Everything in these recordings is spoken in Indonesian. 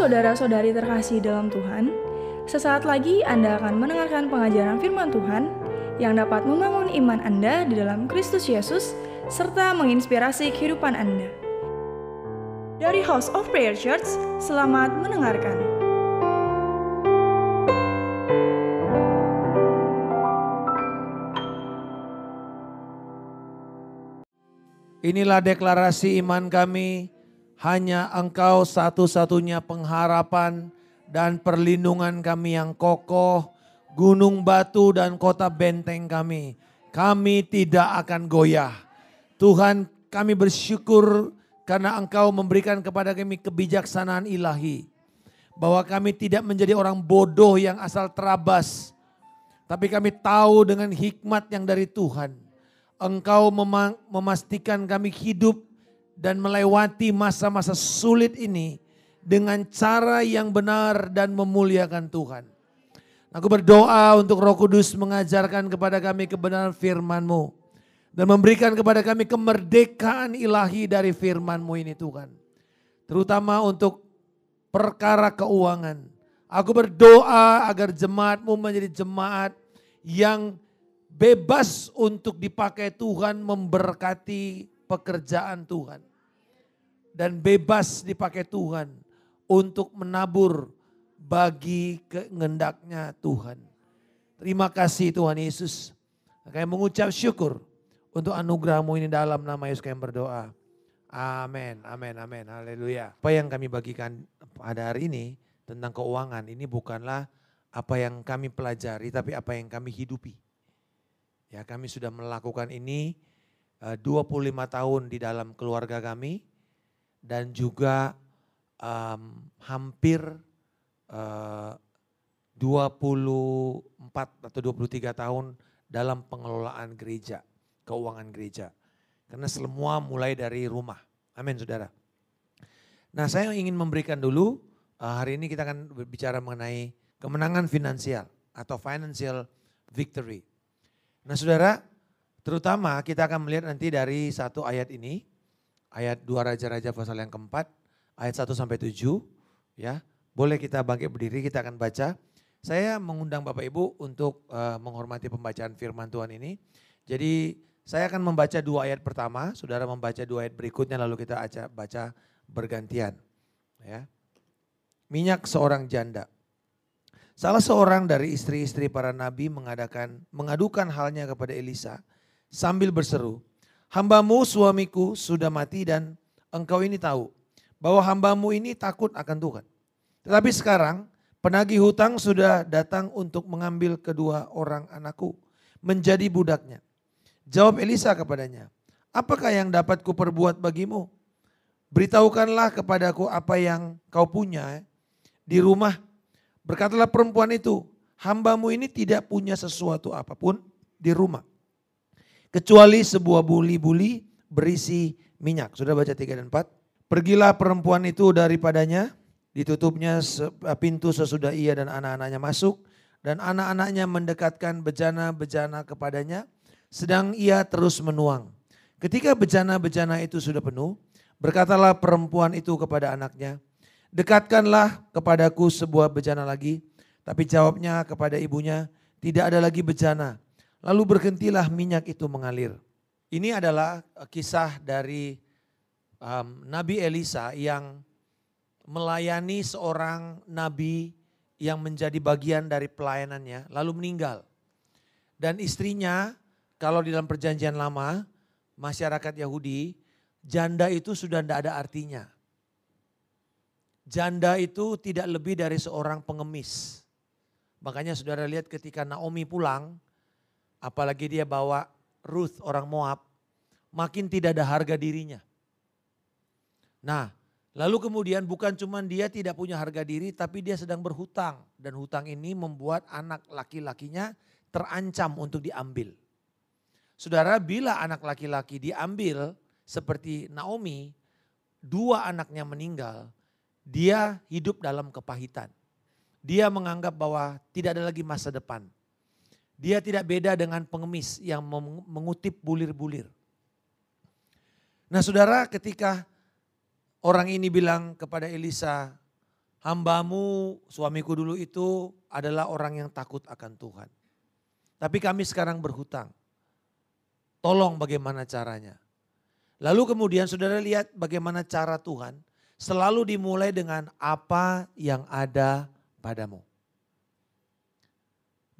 saudara-saudari terkasih dalam Tuhan, sesaat lagi Anda akan mendengarkan pengajaran firman Tuhan yang dapat membangun iman Anda di dalam Kristus Yesus serta menginspirasi kehidupan Anda. Dari House of Prayer Church, selamat mendengarkan. Inilah deklarasi iman kami, hanya Engkau satu-satunya pengharapan dan perlindungan kami yang kokoh, gunung batu dan kota benteng kami. Kami tidak akan goyah. Tuhan kami bersyukur karena Engkau memberikan kepada kami kebijaksanaan ilahi. Bahwa kami tidak menjadi orang bodoh yang asal terabas. Tapi kami tahu dengan hikmat yang dari Tuhan Engkau memastikan kami hidup dan melewati masa-masa sulit ini dengan cara yang benar dan memuliakan Tuhan. Aku berdoa untuk Roh Kudus mengajarkan kepada kami kebenaran firman-Mu dan memberikan kepada kami kemerdekaan ilahi dari firman-Mu ini Tuhan. Terutama untuk perkara keuangan. Aku berdoa agar jemaat-Mu menjadi jemaat yang bebas untuk dipakai Tuhan memberkati pekerjaan Tuhan. Dan bebas dipakai Tuhan untuk menabur bagi kehendaknya Tuhan. Terima kasih Tuhan Yesus. Kami mengucap syukur untuk anugerahmu ini dalam nama Yesus kami berdoa. Amin, amin, amin, haleluya. Apa yang kami bagikan pada hari ini tentang keuangan ini bukanlah apa yang kami pelajari tapi apa yang kami hidupi. Ya, kami sudah melakukan ini eh, uh, 25 tahun di dalam keluarga kami dan juga um, hampir uh, 24 atau 23 tahun dalam pengelolaan gereja, keuangan gereja. Karena semua mulai dari rumah. Amin saudara. Nah saya ingin memberikan dulu, uh, hari ini kita akan berbicara mengenai kemenangan finansial atau financial victory. Nah saudara, terutama kita akan melihat nanti dari satu ayat ini, ayat dua Raja-Raja pasal yang keempat, ayat 1 sampai 7, ya. Boleh kita bangkit berdiri, kita akan baca. Saya mengundang Bapak Ibu untuk uh, menghormati pembacaan firman Tuhan ini. Jadi saya akan membaca dua ayat pertama, saudara membaca dua ayat berikutnya lalu kita aja baca bergantian. Ya. Minyak seorang janda. Salah seorang dari istri-istri para nabi mengadakan, mengadukan halnya kepada Elisa sambil berseru, hambamu suamiku sudah mati dan engkau ini tahu bahwa hambamu ini takut akan Tuhan. Tetapi sekarang penagih hutang sudah datang untuk mengambil kedua orang anakku menjadi budaknya. Jawab Elisa kepadanya, apakah yang dapat kuperbuat bagimu? Beritahukanlah kepadaku apa yang kau punya di rumah Berkatalah perempuan itu, hambamu ini tidak punya sesuatu apa pun di rumah. Kecuali sebuah buli-buli berisi minyak. Sudah baca 3 dan 4. Pergilah perempuan itu daripadanya, ditutupnya pintu sesudah ia dan anak-anaknya masuk. Dan anak-anaknya mendekatkan bejana-bejana kepadanya, sedang ia terus menuang. Ketika bejana-bejana itu sudah penuh, berkatalah perempuan itu kepada anaknya, Dekatkanlah kepadaku sebuah bejana lagi. Tapi jawabnya kepada ibunya, tidak ada lagi bejana. Lalu berhentilah minyak itu mengalir. Ini adalah eh, kisah dari um, Nabi Elisa yang melayani seorang nabi yang menjadi bagian dari pelayanannya lalu meninggal. Dan istrinya kalau di dalam perjanjian lama masyarakat Yahudi janda itu sudah tidak ada artinya. Janda itu tidak lebih dari seorang pengemis. Makanya saudara lihat ketika Naomi pulang, apalagi dia bawa Ruth orang Moab, makin tidak ada harga dirinya. Nah, lalu kemudian bukan cuma dia tidak punya harga diri, tapi dia sedang berhutang. Dan hutang ini membuat anak laki-lakinya terancam untuk diambil. Saudara, bila anak laki-laki diambil seperti Naomi, dua anaknya meninggal, dia hidup dalam kepahitan. Dia menganggap bahwa tidak ada lagi masa depan. Dia tidak beda dengan pengemis yang mengutip bulir-bulir. Nah saudara ketika orang ini bilang kepada Elisa, hambamu, suamiku dulu itu adalah orang yang takut akan Tuhan. Tapi kami sekarang berhutang. Tolong bagaimana caranya. Lalu kemudian saudara lihat bagaimana cara Tuhan selalu dimulai dengan apa yang ada padamu.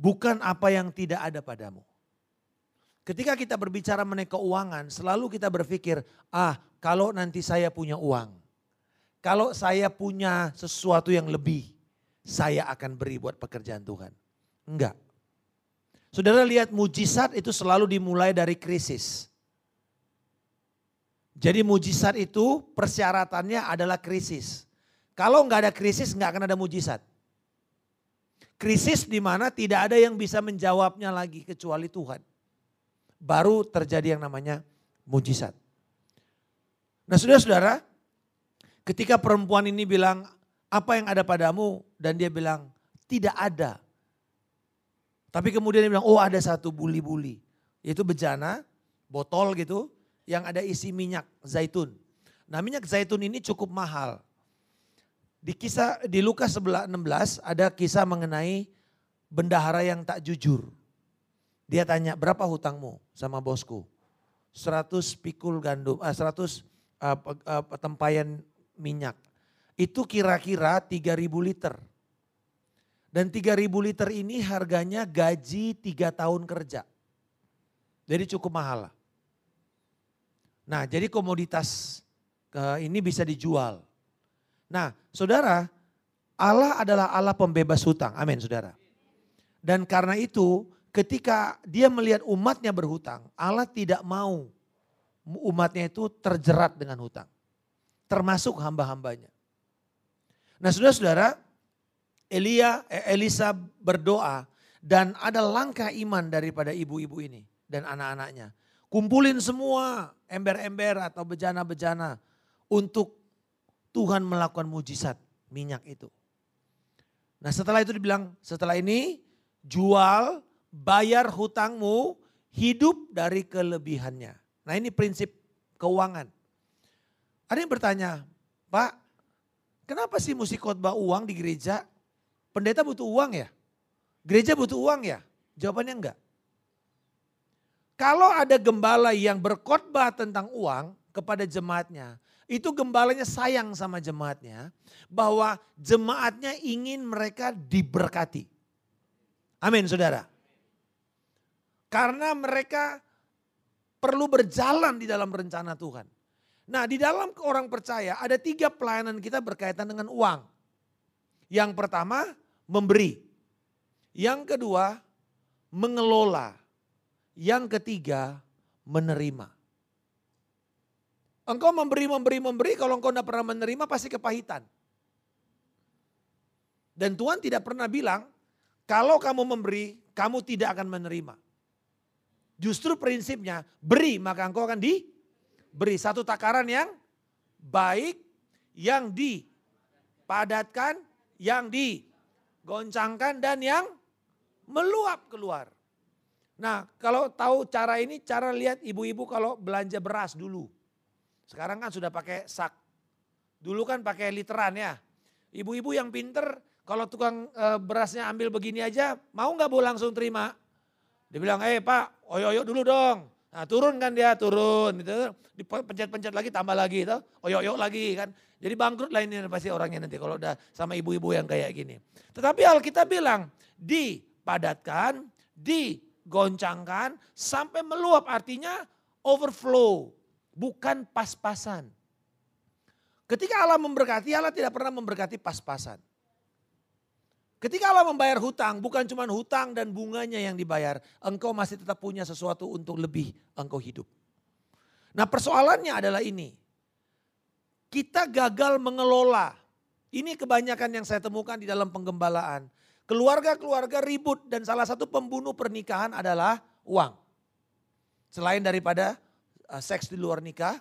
Bukan apa yang tidak ada padamu. Ketika kita berbicara mengenai keuangan, selalu kita berpikir, ah kalau nanti saya punya uang, kalau saya punya sesuatu yang lebih, saya akan beri buat pekerjaan Tuhan. Enggak. Saudara lihat mujizat itu selalu dimulai dari krisis. Jadi mujizat itu persyaratannya adalah krisis. Kalau nggak ada krisis nggak akan ada mujizat. Krisis di mana tidak ada yang bisa menjawabnya lagi kecuali Tuhan baru terjadi yang namanya mujizat. Nah saudara-saudara, ketika perempuan ini bilang, apa yang ada padamu? Dan dia bilang, tidak ada. Tapi kemudian dia bilang, oh ada satu buli-buli. Yaitu bejana, botol gitu, yang ada isi minyak zaitun. Nah minyak zaitun ini cukup mahal. Di kisah di Lukas 16 ada kisah mengenai bendahara yang tak jujur. Dia tanya, berapa hutangmu sama bosku? 100 pikul gandum, eh, 100 uh, uh, tempayan minyak. Itu kira-kira 3000 liter. Dan 3000 liter ini harganya gaji 3 tahun kerja. Jadi cukup mahal. Nah jadi komoditas ini bisa dijual. Nah saudara, Allah adalah Allah pembebas hutang. Amin saudara. Dan karena itu ketika dia melihat umatnya berhutang, Allah tidak mau umatnya itu terjerat dengan hutang. Termasuk hamba-hambanya. Nah saudara-saudara, Elia, eh, Elisa berdoa dan ada langkah iman daripada ibu-ibu ini dan anak-anaknya. Kumpulin semua ember-ember atau bejana-bejana untuk Tuhan melakukan mujizat minyak itu. Nah setelah itu dibilang, setelah ini jual bayar hutangmu, hidup dari kelebihannya. Nah ini prinsip keuangan. Ada yang bertanya, Pak, kenapa sih mesti khotbah uang di gereja? Pendeta butuh uang ya? Gereja butuh uang ya? Jawabannya enggak. Kalau ada gembala yang berkhotbah tentang uang kepada jemaatnya, itu gembalanya sayang sama jemaatnya bahwa jemaatnya ingin mereka diberkati. Amin saudara. Karena mereka perlu berjalan di dalam rencana Tuhan. Nah di dalam orang percaya ada tiga pelayanan kita berkaitan dengan uang. Yang pertama memberi. Yang kedua mengelola. Yang ketiga menerima. Engkau memberi, memberi, memberi, kalau engkau tidak pernah menerima pasti kepahitan. Dan Tuhan tidak pernah bilang, kalau kamu memberi, kamu tidak akan menerima. Justru prinsipnya beri maka engkau akan diberi satu takaran yang baik, yang dipadatkan, yang digoncangkan dan yang meluap keluar. Nah kalau tahu cara ini cara lihat ibu-ibu kalau belanja beras dulu. Sekarang kan sudah pakai sak. Dulu kan pakai literan ya. Ibu-ibu yang pinter kalau tukang e, berasnya ambil begini aja mau nggak bu langsung terima? Dia bilang, eh pak, oyo-oyo dulu dong. Nah turun kan dia, turun. Gitu. Dipencet-pencet lagi, tambah lagi. Gitu. Oyo-oyo lagi kan. Jadi bangkrut lah ini pasti orangnya nanti kalau udah sama ibu-ibu yang kayak gini. Tetapi Alkitab bilang, dipadatkan, digoncangkan, sampai meluap. Artinya overflow, bukan pas-pasan. Ketika Allah memberkati, Allah tidak pernah memberkati pas-pasan. Ketika Allah membayar hutang, bukan cuma hutang dan bunganya yang dibayar. Engkau masih tetap punya sesuatu untuk lebih engkau hidup. Nah persoalannya adalah ini. Kita gagal mengelola. Ini kebanyakan yang saya temukan di dalam penggembalaan. Keluarga-keluarga ribut dan salah satu pembunuh pernikahan adalah uang. Selain daripada uh, seks di luar nikah,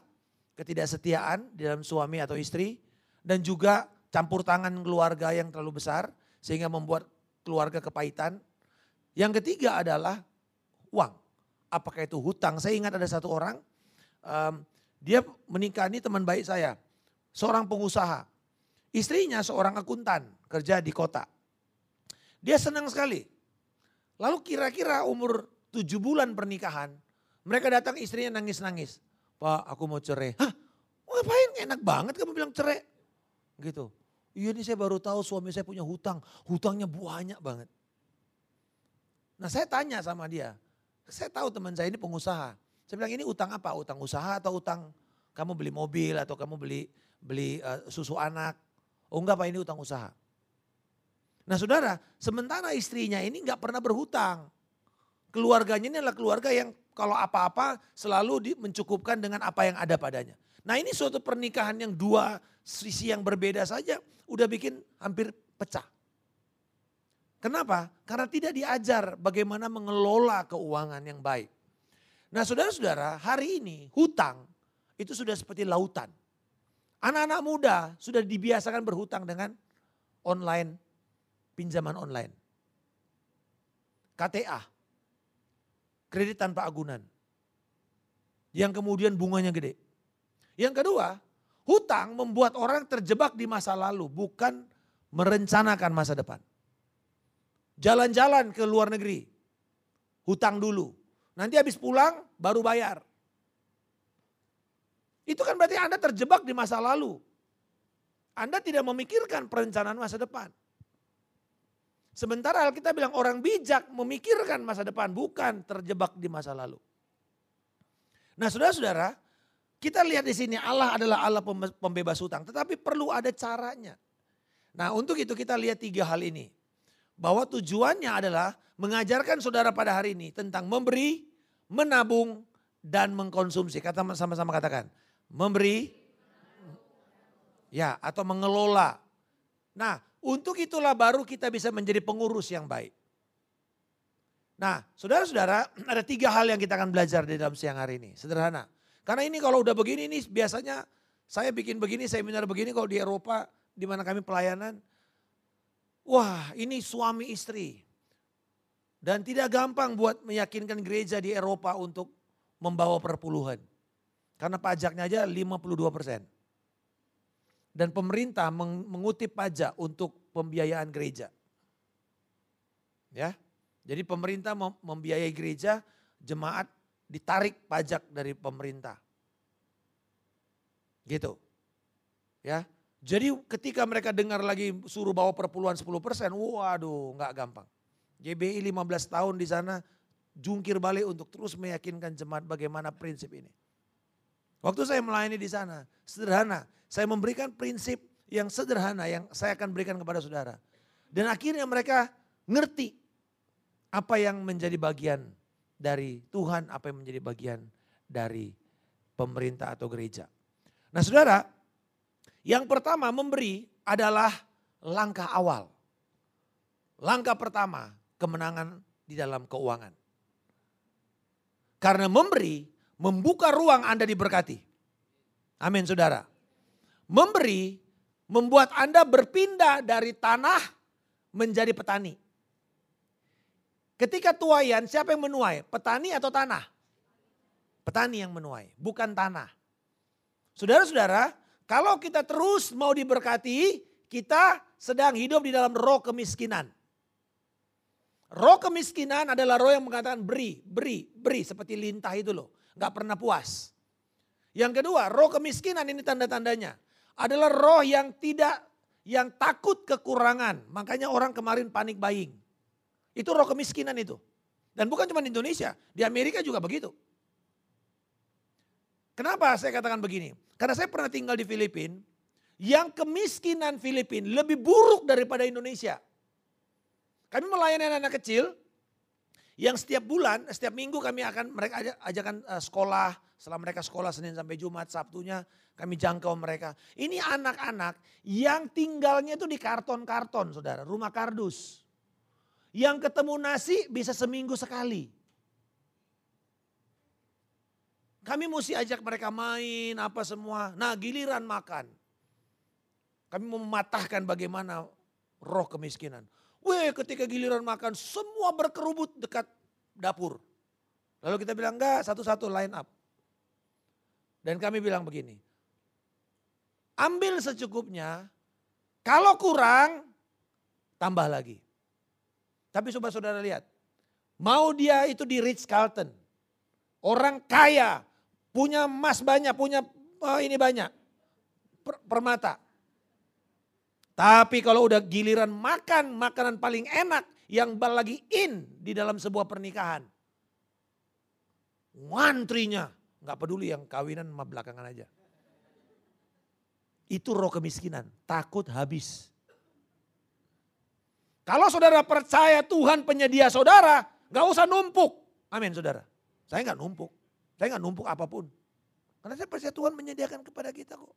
ketidaksetiaan di dalam suami atau istri, dan juga campur tangan keluarga yang terlalu besar, sehingga membuat keluarga kepahitan. Yang ketiga adalah uang. Apakah itu hutang? Saya ingat ada satu orang, um, dia menikahi teman baik saya, seorang pengusaha. Istrinya seorang akuntan kerja di kota. Dia senang sekali. Lalu kira-kira umur tujuh bulan pernikahan, mereka datang istrinya nangis-nangis. Pak aku mau cerai. Hah ngapain enak banget kamu bilang cerai. Gitu. Iya nih saya baru tahu suami saya punya hutang. Hutangnya banyak banget. Nah saya tanya sama dia. Saya tahu teman saya ini pengusaha. Saya bilang ini utang apa? Utang usaha atau utang kamu beli mobil atau kamu beli beli uh, susu anak? Oh enggak Pak ini utang usaha. Nah saudara, sementara istrinya ini enggak pernah berhutang. Keluarganya ini adalah keluarga yang kalau apa-apa selalu mencukupkan dengan apa yang ada padanya. Nah ini suatu pernikahan yang dua sisi yang berbeda saja udah bikin hampir pecah. Kenapa? Karena tidak diajar bagaimana mengelola keuangan yang baik. Nah saudara-saudara hari ini hutang itu sudah seperti lautan. Anak-anak muda sudah dibiasakan berhutang dengan online, pinjaman online. KTA, kredit tanpa agunan. Yang kemudian bunganya gede. Yang kedua, hutang membuat orang terjebak di masa lalu, bukan merencanakan masa depan. Jalan-jalan ke luar negeri, hutang dulu. Nanti habis pulang baru bayar. Itu kan berarti Anda terjebak di masa lalu. Anda tidak memikirkan perencanaan masa depan. Sementara kita bilang orang bijak memikirkan masa depan, bukan terjebak di masa lalu. Nah saudara-saudara, kita lihat di sini Allah adalah Allah pembebas hutang, tetapi perlu ada caranya. Nah untuk itu kita lihat tiga hal ini. Bahwa tujuannya adalah mengajarkan saudara pada hari ini tentang memberi, menabung, dan mengkonsumsi. Kata sama-sama katakan, memberi, ya atau mengelola. Nah untuk itulah baru kita bisa menjadi pengurus yang baik. Nah saudara-saudara ada tiga hal yang kita akan belajar di dalam siang hari ini. Sederhana. Karena ini kalau udah begini ini biasanya saya bikin begini, seminar begini kalau di Eropa di mana kami pelayanan. Wah ini suami istri. Dan tidak gampang buat meyakinkan gereja di Eropa untuk membawa perpuluhan. Karena pajaknya aja 52 persen. Dan pemerintah mengutip pajak untuk pembiayaan gereja. Ya, jadi pemerintah membiayai gereja, jemaat ditarik pajak dari pemerintah. Gitu. Ya. Jadi ketika mereka dengar lagi suruh bawa perpuluhan 10 persen, waduh nggak gampang. GBI 15 tahun di sana jungkir balik untuk terus meyakinkan jemaat bagaimana prinsip ini. Waktu saya melayani di sana, sederhana. Saya memberikan prinsip yang sederhana yang saya akan berikan kepada saudara. Dan akhirnya mereka ngerti apa yang menjadi bagian dari Tuhan, apa yang menjadi bagian dari pemerintah atau gereja. Nah saudara, yang pertama memberi adalah langkah awal. Langkah pertama kemenangan di dalam keuangan. Karena memberi membuka ruang Anda diberkati. Amin saudara. Memberi membuat Anda berpindah dari tanah menjadi petani. Ketika tuayan siapa yang menuai? Petani atau tanah? Petani yang menuai, bukan tanah. Saudara-saudara, kalau kita terus mau diberkati, kita sedang hidup di dalam roh kemiskinan. Roh kemiskinan adalah roh yang mengatakan beri, beri, beri. Seperti lintah itu loh nggak pernah puas. Yang kedua, roh kemiskinan ini tanda-tandanya adalah roh yang tidak yang takut kekurangan. Makanya orang kemarin panik buying. Itu roh kemiskinan itu. Dan bukan cuma di Indonesia, di Amerika juga begitu. Kenapa saya katakan begini? Karena saya pernah tinggal di Filipina, yang kemiskinan Filipina lebih buruk daripada Indonesia. Kami melayani anak-anak kecil, yang setiap bulan, setiap minggu kami akan mereka ajakan uh, sekolah, setelah mereka sekolah Senin sampai Jumat, Sabtunya kami jangkau mereka. Ini anak-anak yang tinggalnya itu di karton-karton saudara, rumah kardus. Yang ketemu nasi bisa seminggu sekali. Kami mesti ajak mereka main apa semua. Nah giliran makan. Kami mematahkan bagaimana roh kemiskinan. Weh ketika giliran makan semua berkerubut dekat dapur. Lalu kita bilang enggak satu-satu line up. Dan kami bilang begini. Ambil secukupnya Kalau kurang, tambah lagi. Tapi coba saudara lihat, mau dia itu di Ritz Carlton, orang kaya, punya emas banyak, punya oh ini banyak, per, permata. Tapi kalau udah giliran makan makanan paling enak yang lagi in di dalam sebuah pernikahan. Wantrinya, nggak peduli yang kawinan sama belakangan aja. Itu roh kemiskinan, takut habis. Kalau saudara percaya Tuhan penyedia saudara, gak usah numpuk. Amin saudara. Saya gak numpuk. Saya gak numpuk apa pun. Karena saya percaya Tuhan menyediakan kepada kita kok.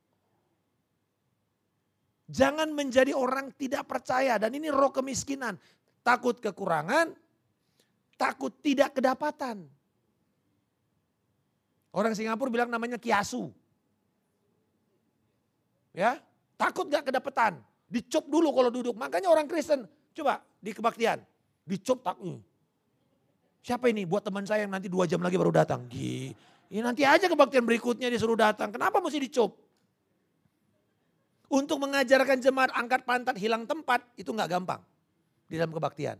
Jangan menjadi orang tidak percaya dan ini roh kemiskinan. Takut kekurangan, takut tidak kedapatan. Orang Singapura bilang namanya kiasu. Ya, takut gak kedapatan. Dicop dulu kalau duduk. Makanya orang Kristen Coba di kebaktian. Dicop tak. Hmm. Siapa ini? Buat teman saya yang nanti dua jam lagi baru datang. Gi. Ya nanti aja kebaktian berikutnya disuruh datang. Kenapa mesti dicop? Untuk mengajarkan jemaat angkat pantat hilang tempat itu nggak gampang di dalam kebaktian.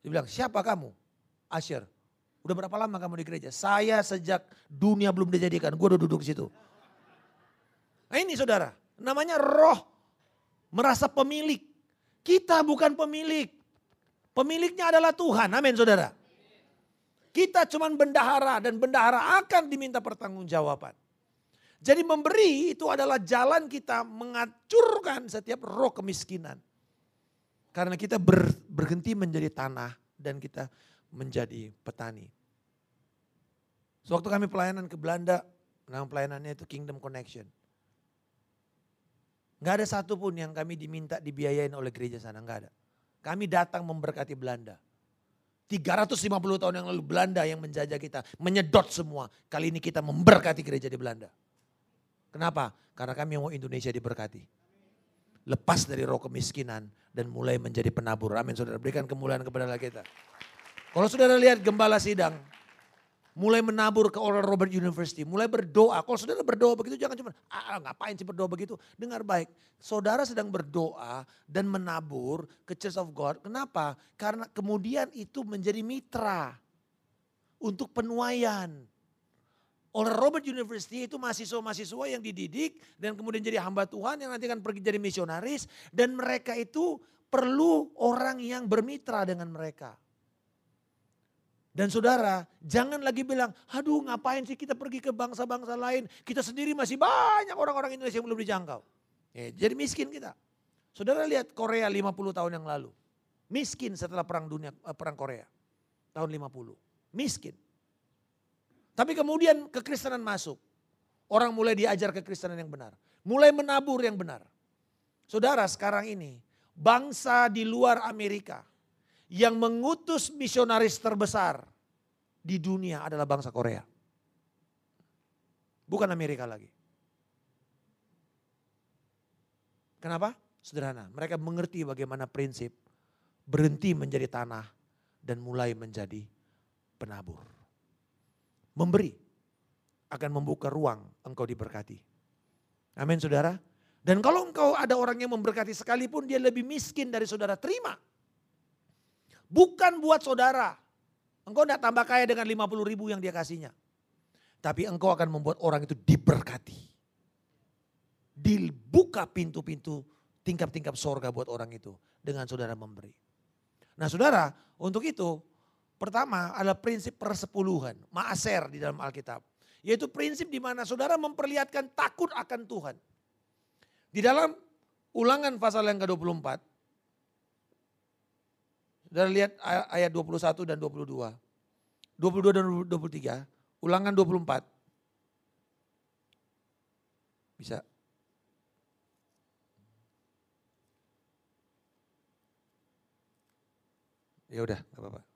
Dia bilang, siapa kamu? Asher. Udah berapa lama kamu di gereja? Saya sejak dunia belum dijadikan, gue udah duduk di situ. Nah ini saudara, namanya roh merasa pemilik. Kita bukan pemilik. Pemiliknya adalah Tuhan. Amin saudara. Kita cuma bendahara dan bendahara akan diminta pertanggungjawaban. Jadi memberi itu adalah jalan kita mengacurkan setiap roh kemiskinan. Karena kita ber, berhenti menjadi tanah dan kita menjadi petani. Sewaktu kami pelayanan ke Belanda, nama pelayanannya itu Kingdom Connection. Gak ada satupun yang kami diminta dibiayain oleh gereja sana, gak ada. Kami datang memberkati Belanda. 350 tahun yang lalu Belanda yang menjajah kita, menyedot semua. Kali ini kita memberkati gereja di Belanda. Kenapa? Karena kami mau Indonesia diberkati. Lepas dari roh kemiskinan dan mulai menjadi penabur. Amin saudara, berikan kemuliaan kepada kita. Kalau saudara lihat gembala sidang, mulai menabur ke Oral Robert University, mulai berdoa. Kalau saudara berdoa begitu jangan cuma, ah ngapain sih berdoa begitu. Dengar baik, saudara sedang berdoa dan menabur ke Church of God. Kenapa? Karena kemudian itu menjadi mitra untuk penuaian. Oral Robert University itu mahasiswa-mahasiswa yang dididik dan kemudian jadi hamba Tuhan yang nanti akan pergi jadi misionaris. Dan mereka itu perlu orang yang bermitra dengan mereka. Dan saudara, jangan lagi bilang, aduh ngapain sih kita pergi ke bangsa-bangsa lain. Kita sendiri masih banyak orang-orang Indonesia yang belum dijangkau. Ya, jadi miskin kita. Saudara lihat Korea 50 tahun yang lalu. Miskin setelah perang dunia, eh, perang Korea. Tahun 50. Miskin. Tapi kemudian kekristenan masuk. Orang mulai diajar kekristenan yang benar. Mulai menabur yang benar. Saudara sekarang ini, bangsa di luar Amerika yang mengutus misionaris terbesar di dunia adalah bangsa Korea. Bukan Amerika lagi. Kenapa? Sederhana, mereka mengerti bagaimana prinsip berhenti menjadi tanah dan mulai menjadi penabur. Memberi akan membuka ruang engkau diberkati. Amin saudara. Dan kalau engkau ada orang yang memberkati sekalipun dia lebih miskin dari saudara, terima. Bukan buat saudara. Engkau tidak tambah kaya dengan 50 ribu yang dia kasihnya. Tapi engkau akan membuat orang itu diberkati. Dibuka pintu-pintu tingkap-tingkap sorga buat orang itu. Dengan saudara memberi. Nah saudara untuk itu pertama adalah prinsip persepuluhan. Maaser di dalam Alkitab. Yaitu prinsip di mana saudara memperlihatkan takut akan Tuhan. Di dalam ulangan pasal yang ke-24 Saudara lihat ayat 21 dan 22. 22 dan 23. Ulangan 24. Bisa. Ya udah, gak apa-apa.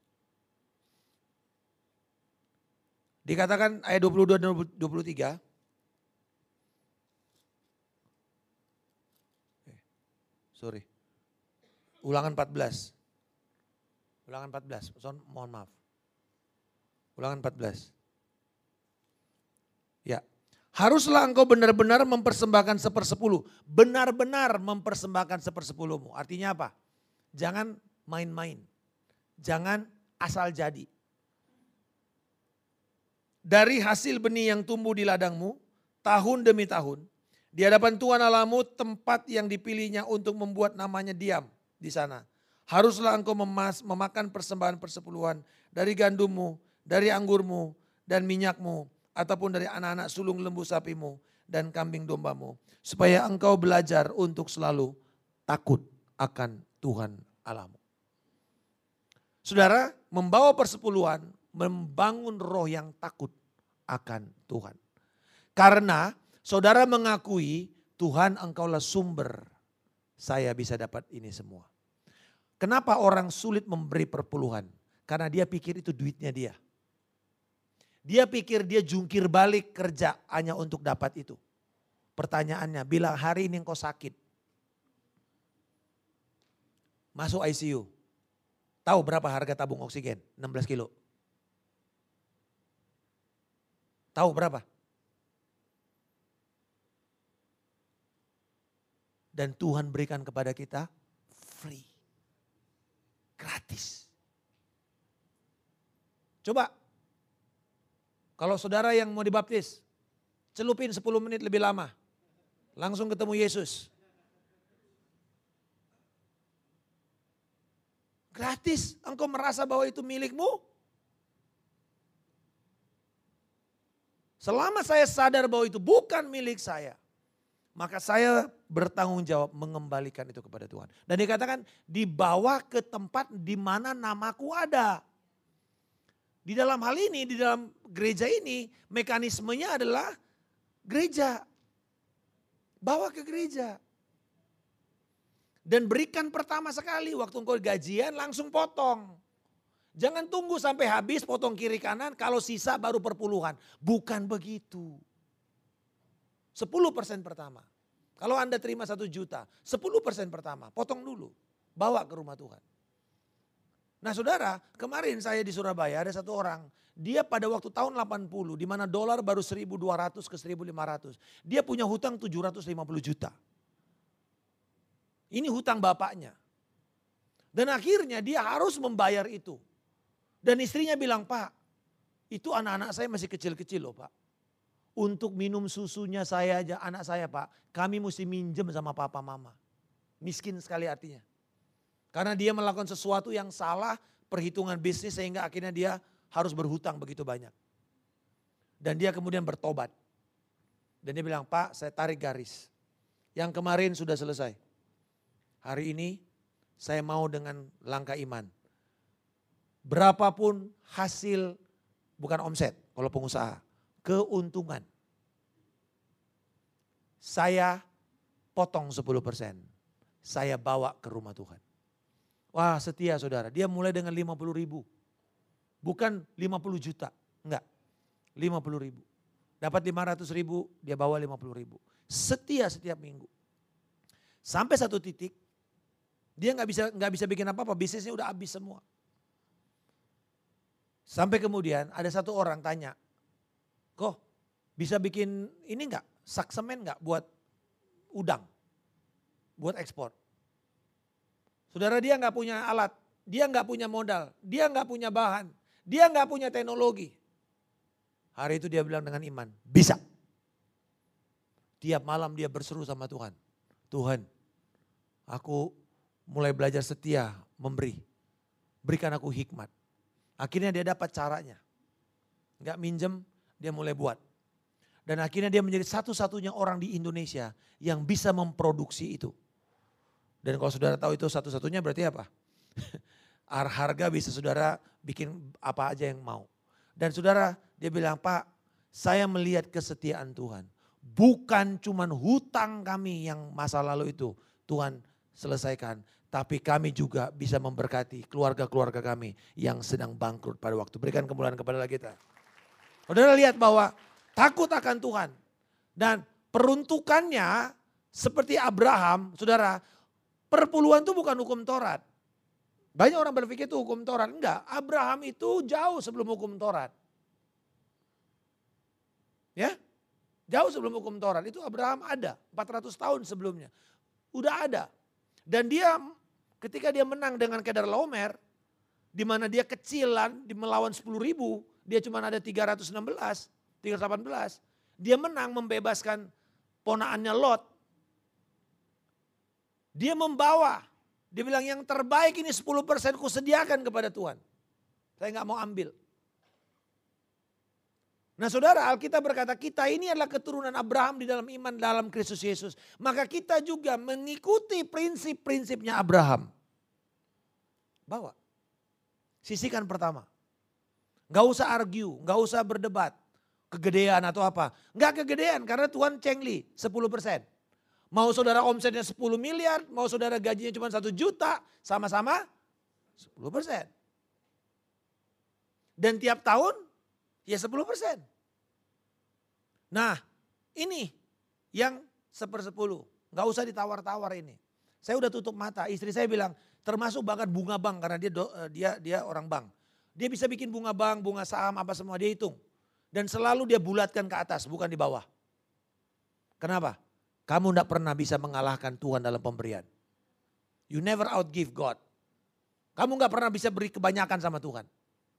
Dikatakan ayat 22 dan 23. Eh, sorry. Ulangan 14. Ulangan 14, Son, mohon maaf. Ulangan 14. Ya. Haruslah engkau benar-benar mempersembahkan sepersepuluh. Benar-benar mempersembahkan sepersepuluhmu. Artinya apa? Jangan main-main. Jangan asal jadi. Dari hasil benih yang tumbuh di ladangmu, tahun demi tahun, di hadapan Tuhan Allahmu tempat yang dipilihnya untuk membuat namanya diam di sana. Haruslah engkau memas, memakan persembahan persepuluhan dari gandummu, dari anggurmu, dan minyakmu, ataupun dari anak-anak sulung lembu sapimu dan kambing dombamu. Supaya engkau belajar untuk selalu takut akan Tuhan Allahmu. Saudara, membawa persepuluhan, membangun roh yang takut akan Tuhan. Karena Saudara mengakui Tuhan engkaulah sumber saya bisa dapat ini semua. Kenapa orang sulit memberi perpuluhan? Karena dia pikir itu duitnya dia. Dia pikir dia jungkir balik kerja hanya untuk dapat itu. Pertanyaannya, bila hari ini engkau sakit. Masuk ICU. Tahu berapa harga tabung oksigen? 16 kilo. Tahu berapa? dan Tuhan berikan kepada kita free. Gratis. Coba, kalau saudara yang mau dibaptis, celupin 10 menit lebih lama. Langsung ketemu Yesus. Gratis, engkau merasa bahwa itu milikmu? Selama saya sadar bahwa itu bukan milik saya, maka saya bertanggung jawab mengembalikan itu kepada Tuhan. Dan dikatakan dibawa ke tempat di mana namaku ada. Di dalam hal ini, di dalam gereja ini, mekanismenya adalah gereja. Bawa ke gereja. Dan berikan pertama sekali waktu engkau gajian langsung potong. Jangan tunggu sampai habis potong kiri kanan kalau sisa baru perpuluhan. Bukan begitu. 10% pertama. Kalau Anda terima satu juta, 10% pertama, potong dulu. Bawa ke rumah Tuhan. Nah saudara, kemarin saya di Surabaya ada satu orang. Dia pada waktu tahun 80, di mana dolar baru 1200 ke 1500. Dia punya hutang 750 juta. Ini hutang bapaknya. Dan akhirnya dia harus membayar itu. Dan istrinya bilang, Pak, itu anak-anak saya masih kecil-kecil loh Pak. Untuk minum susunya saya aja, anak saya pak, kami mesti minjem sama papa mama. Miskin sekali artinya. Karena dia melakukan sesuatu yang salah, perhitungan bisnis sehingga akhirnya dia harus berhutang begitu banyak. Dan dia kemudian bertobat. Dan dia bilang, Pak saya tarik garis. Yang kemarin sudah selesai. Hari ini saya mau dengan langkah iman. Berapapun hasil, bukan omset kalau pengusaha keuntungan. Saya potong 10 persen. Saya bawa ke rumah Tuhan. Wah setia saudara, dia mulai dengan 50 ribu. Bukan 50 juta, enggak. 50 ribu. Dapat 500 ribu, dia bawa 50 ribu. Setia setiap minggu. Sampai satu titik, dia nggak bisa nggak bisa bikin apa-apa, bisnisnya udah habis semua. Sampai kemudian ada satu orang tanya, Kok bisa bikin ini enggak, saksemen enggak buat udang, buat ekspor. Saudara dia enggak punya alat, dia enggak punya modal, dia enggak punya bahan, dia enggak punya teknologi. Hari itu dia bilang dengan iman, bisa. Tiap malam dia berseru sama Tuhan. Tuhan, aku mulai belajar setia memberi. Berikan aku hikmat. Akhirnya dia dapat caranya. Enggak minjem, dia mulai buat. Dan akhirnya dia menjadi satu-satunya orang di Indonesia yang bisa memproduksi itu. Dan kalau saudara tahu itu satu-satunya berarti apa? Harga bisa saudara bikin apa aja yang mau. Dan saudara dia bilang, Pak saya melihat kesetiaan Tuhan. Bukan cuman hutang kami yang masa lalu itu Tuhan selesaikan. Tapi kami juga bisa memberkati keluarga-keluarga kami yang sedang bangkrut pada waktu. Berikan kemuliaan kepada kita. Saudara lihat bahwa takut akan Tuhan. Dan peruntukannya seperti Abraham, saudara, perpuluhan itu bukan hukum Taurat. Banyak orang berpikir itu hukum Taurat. Enggak, Abraham itu jauh sebelum hukum Taurat. Ya, Jauh sebelum hukum Taurat itu Abraham ada 400 tahun sebelumnya. Udah ada. Dan dia ketika dia menang dengan Kedar Laomer, di mana dia kecilan di melawan 10 ribu, dia cuma ada 316, 318. Dia menang membebaskan ponaannya Lot. Dia membawa, dia bilang yang terbaik ini 10% ku sediakan kepada Tuhan. Saya nggak mau ambil. Nah saudara Alkitab berkata kita ini adalah keturunan Abraham di dalam iman dalam Kristus Yesus. Maka kita juga mengikuti prinsip-prinsipnya Abraham. Bawa. Sisikan pertama. Gak usah argue, gak usah berdebat. Kegedean atau apa. Gak kegedean karena Tuhan cengli 10%. Mau saudara omsetnya 10 miliar, mau saudara gajinya cuma 1 juta, sama-sama 10%. Dan tiap tahun Ya 10 persen. Nah ini yang sepersepuluh. Gak usah ditawar-tawar ini. Saya udah tutup mata. Istri saya bilang termasuk bahkan bunga bank karena dia eh, dia dia orang bank. Dia bisa bikin bunga bank, bunga saham apa semua dia hitung. Dan selalu dia bulatkan ke atas bukan di bawah. Kenapa? Kamu tidak pernah bisa mengalahkan Tuhan dalam pemberian. You never outgive God. Kamu nggak pernah bisa beri kebanyakan sama Tuhan.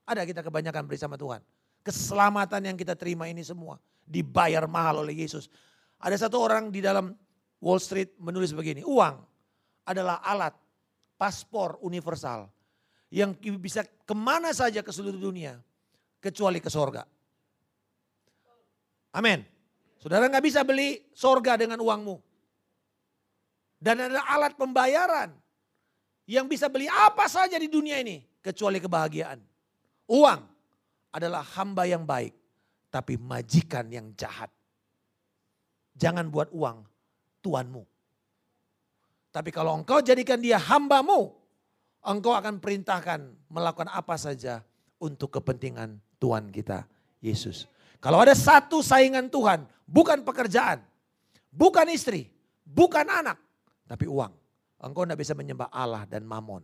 Ada kita kebanyakan beri sama Tuhan. Keselamatan yang kita terima ini semua dibayar mahal oleh Yesus. Ada satu orang di dalam Wall Street menulis begini, uang adalah alat paspor universal yang bisa ke mana saja ke seluruh dunia kecuali ke sorga. Amin. Saudara nggak bisa beli sorga dengan uangmu. Dan ada alat pembayaran yang bisa beli apa saja di dunia ini kecuali kebahagiaan. Uang adalah hamba yang baik, tapi majikan yang jahat. Jangan buat uang tuanmu. Tapi kalau engkau jadikan dia hambamu, engkau akan perintahkan melakukan apa saja untuk kepentingan Tuhan kita, Yesus. Kalau ada satu saingan Tuhan, bukan pekerjaan, bukan istri, bukan anak, tapi uang. Engkau tidak bisa menyembah Allah dan mamon.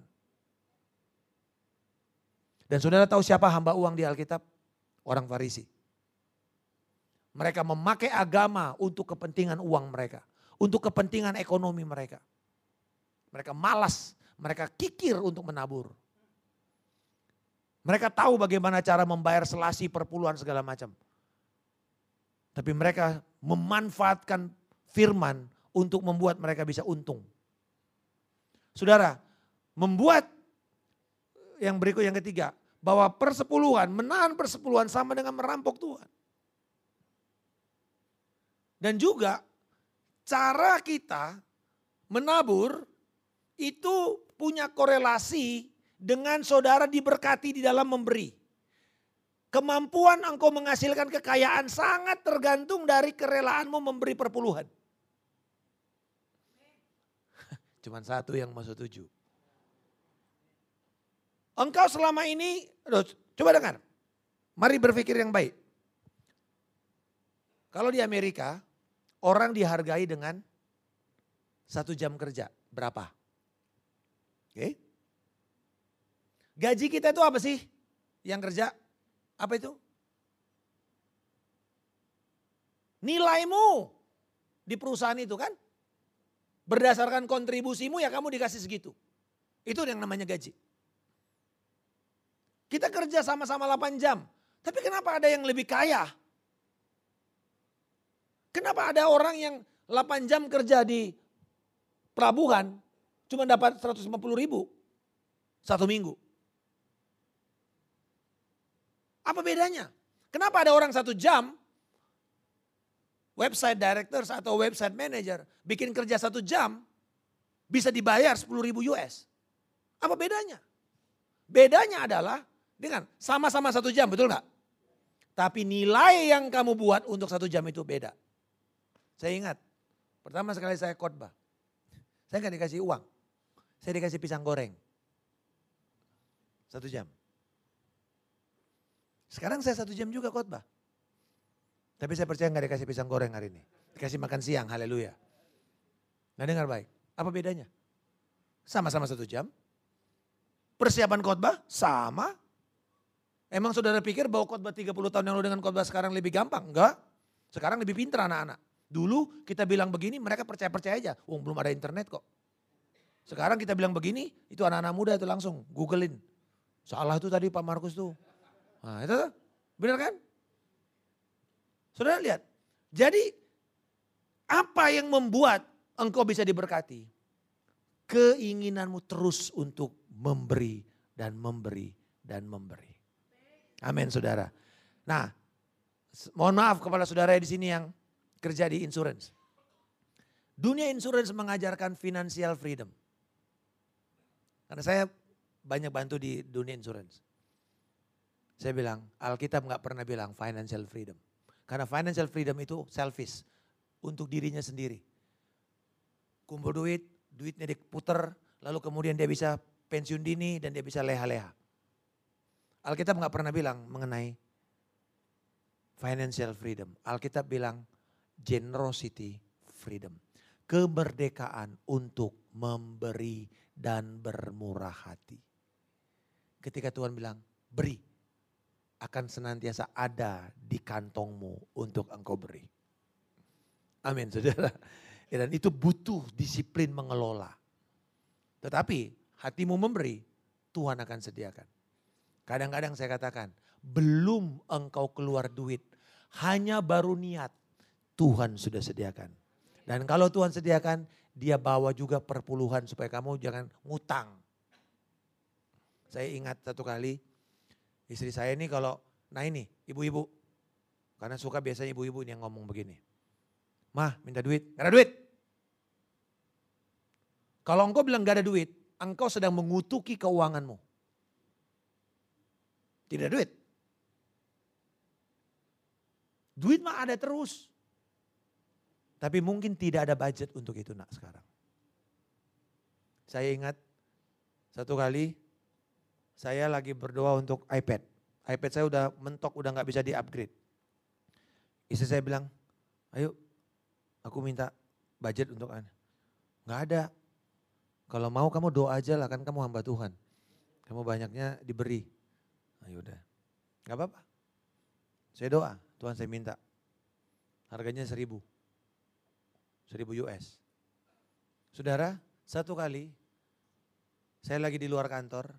Dan saudara tahu siapa hamba uang di Alkitab? Orang Farisi. Mereka memakai agama untuk kepentingan uang mereka. Untuk kepentingan ekonomi mereka. Mereka malas, mereka kikir untuk menabur. Mereka tahu bagaimana cara membayar selasi perpuluhan segala macam. Tapi mereka memanfaatkan firman untuk membuat mereka bisa untung. Saudara, membuat yang berikut yang ketiga, bahwa persepuluhan, menahan persepuluhan sama dengan merampok Tuhan. Dan juga cara kita menabur itu punya korelasi dengan saudara diberkati di dalam memberi. Kemampuan engkau menghasilkan kekayaan sangat tergantung dari kerelaanmu memberi perpuluhan. Cuman satu yang mau setuju. Engkau selama ini, coba dengar. Mari berpikir yang baik. Kalau di Amerika, orang dihargai dengan satu jam kerja. Berapa? Oke. Gaji kita itu apa sih? Yang kerja? Apa itu? Nilaimu di perusahaan itu kan? Berdasarkan kontribusimu ya kamu dikasih segitu. Itu yang namanya gaji. Kita kerja sama-sama 8 jam. Tapi kenapa ada yang lebih kaya? Kenapa ada orang yang 8 jam kerja di pelabuhan cuma dapat 150 ribu satu minggu? Apa bedanya? Kenapa ada orang satu jam website directors atau website manager bikin kerja satu jam bisa dibayar 10 ribu US? Apa bedanya? Bedanya adalah dengan sama-sama satu jam, betul nggak? Tapi nilai yang kamu buat untuk satu jam itu beda. Saya ingat, pertama sekali saya khotbah. Saya nggak dikasih uang. Saya dikasih pisang goreng. Satu jam. Sekarang saya satu jam juga khotbah. Tapi saya percaya nggak dikasih pisang goreng hari ini. Dikasih makan siang, haleluya. Nggak dengar baik. Apa bedanya? Sama-sama satu jam. Persiapan khotbah sama. Emang saudara pikir bahwa khotbah 30 tahun yang lalu dengan khotbah sekarang lebih gampang? Enggak. Sekarang lebih pintar anak-anak. Dulu kita bilang begini mereka percaya-percaya aja. Oh belum ada internet kok. Sekarang kita bilang begini, itu anak-anak muda itu langsung googlein. Salah tuh tadi Pak Markus tuh. Nah itu benar kan? Saudara lihat. Jadi apa yang membuat engkau bisa diberkati? Keinginanmu terus untuk memberi dan memberi dan memberi. Amin saudara. Nah mohon maaf kepada saudara di sini yang kerja di insurance. Dunia insurance mengajarkan financial freedom. Karena saya banyak bantu di dunia insurance. Saya bilang, Alkitab nggak pernah bilang financial freedom. Karena financial freedom itu selfish, untuk dirinya sendiri. Kumpul duit, duitnya diputer, lalu kemudian dia bisa pensiun dini dan dia bisa leha-leha. Alkitab nggak pernah bilang mengenai financial freedom. Alkitab bilang generosity freedom. Kemerdekaan untuk memberi dan bermurah hati. Ketika Tuhan bilang, beri, akan senantiasa ada di kantongmu untuk engkau beri. Amin saudara. Ya, dan itu butuh disiplin mengelola. Tetapi hatimu memberi, Tuhan akan sediakan. Kadang-kadang saya katakan, belum engkau keluar duit, hanya baru niat, Tuhan sudah sediakan. Dan kalau Tuhan sediakan, dia bawa juga perpuluhan supaya kamu jangan ngutang. Saya ingat satu kali istri saya ini kalau, nah ini ibu-ibu. Karena suka biasanya ibu-ibu ini yang ngomong begini. Mah minta duit, gak ada duit. Kalau engkau bilang gak ada duit, engkau sedang mengutuki keuanganmu. Tidak duit. Duit mah ada terus. Tapi mungkin tidak ada budget untuk itu nak sekarang. Saya ingat satu kali saya lagi berdoa untuk iPad. iPad saya udah mentok, udah nggak bisa di-upgrade. Istri saya bilang, ayo aku minta budget untuk Anda. Nggak ada. Kalau mau kamu doa aja lah, kan kamu hamba Tuhan. Kamu banyaknya diberi. Ayo udah. Gak apa-apa. Saya doa, Tuhan saya minta. Harganya seribu. 1000 US. Saudara, satu kali saya lagi di luar kantor,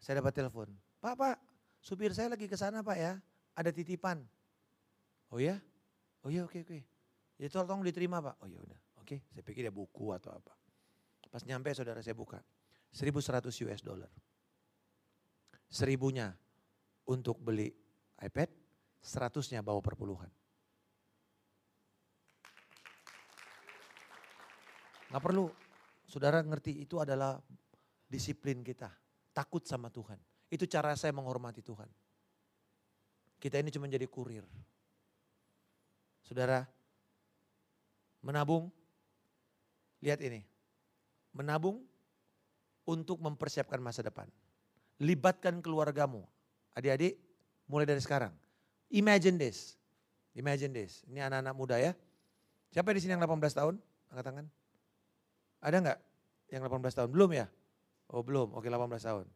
saya dapat telepon. Pak, Pak, supir saya lagi ke sana Pak ya, ada titipan. Oh ya? Oh ya oke oke. Ya tolong diterima Pak. Oh ya udah, oke. Saya pikir ya buku atau apa. Pas nyampe saudara saya buka, 1100 US dollar. Seribunya untuk beli iPad, seratusnya bawa perpuluhan. Gak perlu, saudara ngerti itu adalah disiplin kita. Takut sama Tuhan. Itu cara saya menghormati Tuhan. Kita ini cuma jadi kurir. Saudara, menabung, lihat ini. Menabung untuk mempersiapkan masa depan. Libatkan keluargamu. Adik-adik, mulai dari sekarang. Imagine this. Imagine this. Ini anak-anak muda ya. Siapa di sini yang 18 tahun? Angkat tangan. Ada nggak yang 18 tahun? Belum ya? Oh belum, oke 18 tahun.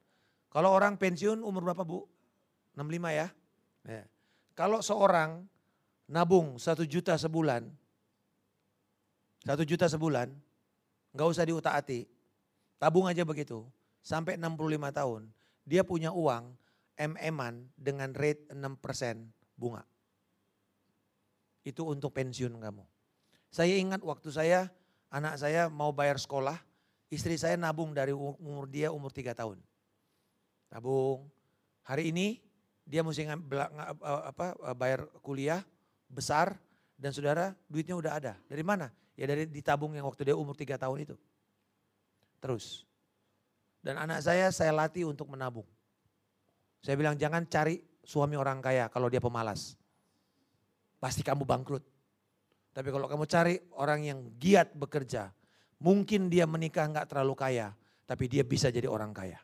Kalau orang pensiun umur berapa bu? 65 ya? ya. Kalau seorang nabung satu juta sebulan, satu juta sebulan, nggak usah diutak-atik, tabung aja begitu, sampai 65 tahun, dia punya uang MM-an dengan rate 6% bunga. Itu untuk pensiun kamu. Saya ingat waktu saya anak saya mau bayar sekolah, istri saya nabung dari umur dia umur tiga tahun. Nabung. Hari ini dia mesti apa, bayar kuliah besar dan saudara duitnya udah ada. Dari mana? Ya dari ditabung yang waktu dia umur tiga tahun itu. Terus. Dan anak saya saya latih untuk menabung. Saya bilang jangan cari suami orang kaya kalau dia pemalas. Pasti kamu bangkrut. Tapi kalau kamu cari orang yang giat bekerja, mungkin dia menikah nggak terlalu kaya, tapi dia bisa jadi orang kaya.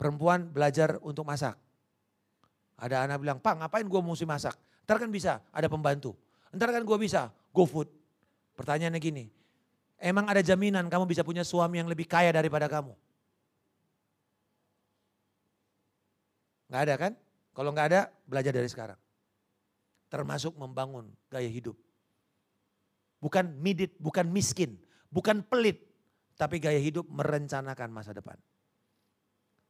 Perempuan belajar untuk masak. Ada anak bilang, Pak ngapain gue mesti masak? Ntar kan bisa, ada pembantu. Ntar kan gue bisa, go food. Pertanyaannya gini, emang ada jaminan kamu bisa punya suami yang lebih kaya daripada kamu? Gak ada kan? Kalau gak ada, belajar dari sekarang. termasuk membangun gaya hidup. Bukan midit, bukan miskin, bukan pelit, tapi gaya hidup merencanakan masa depan.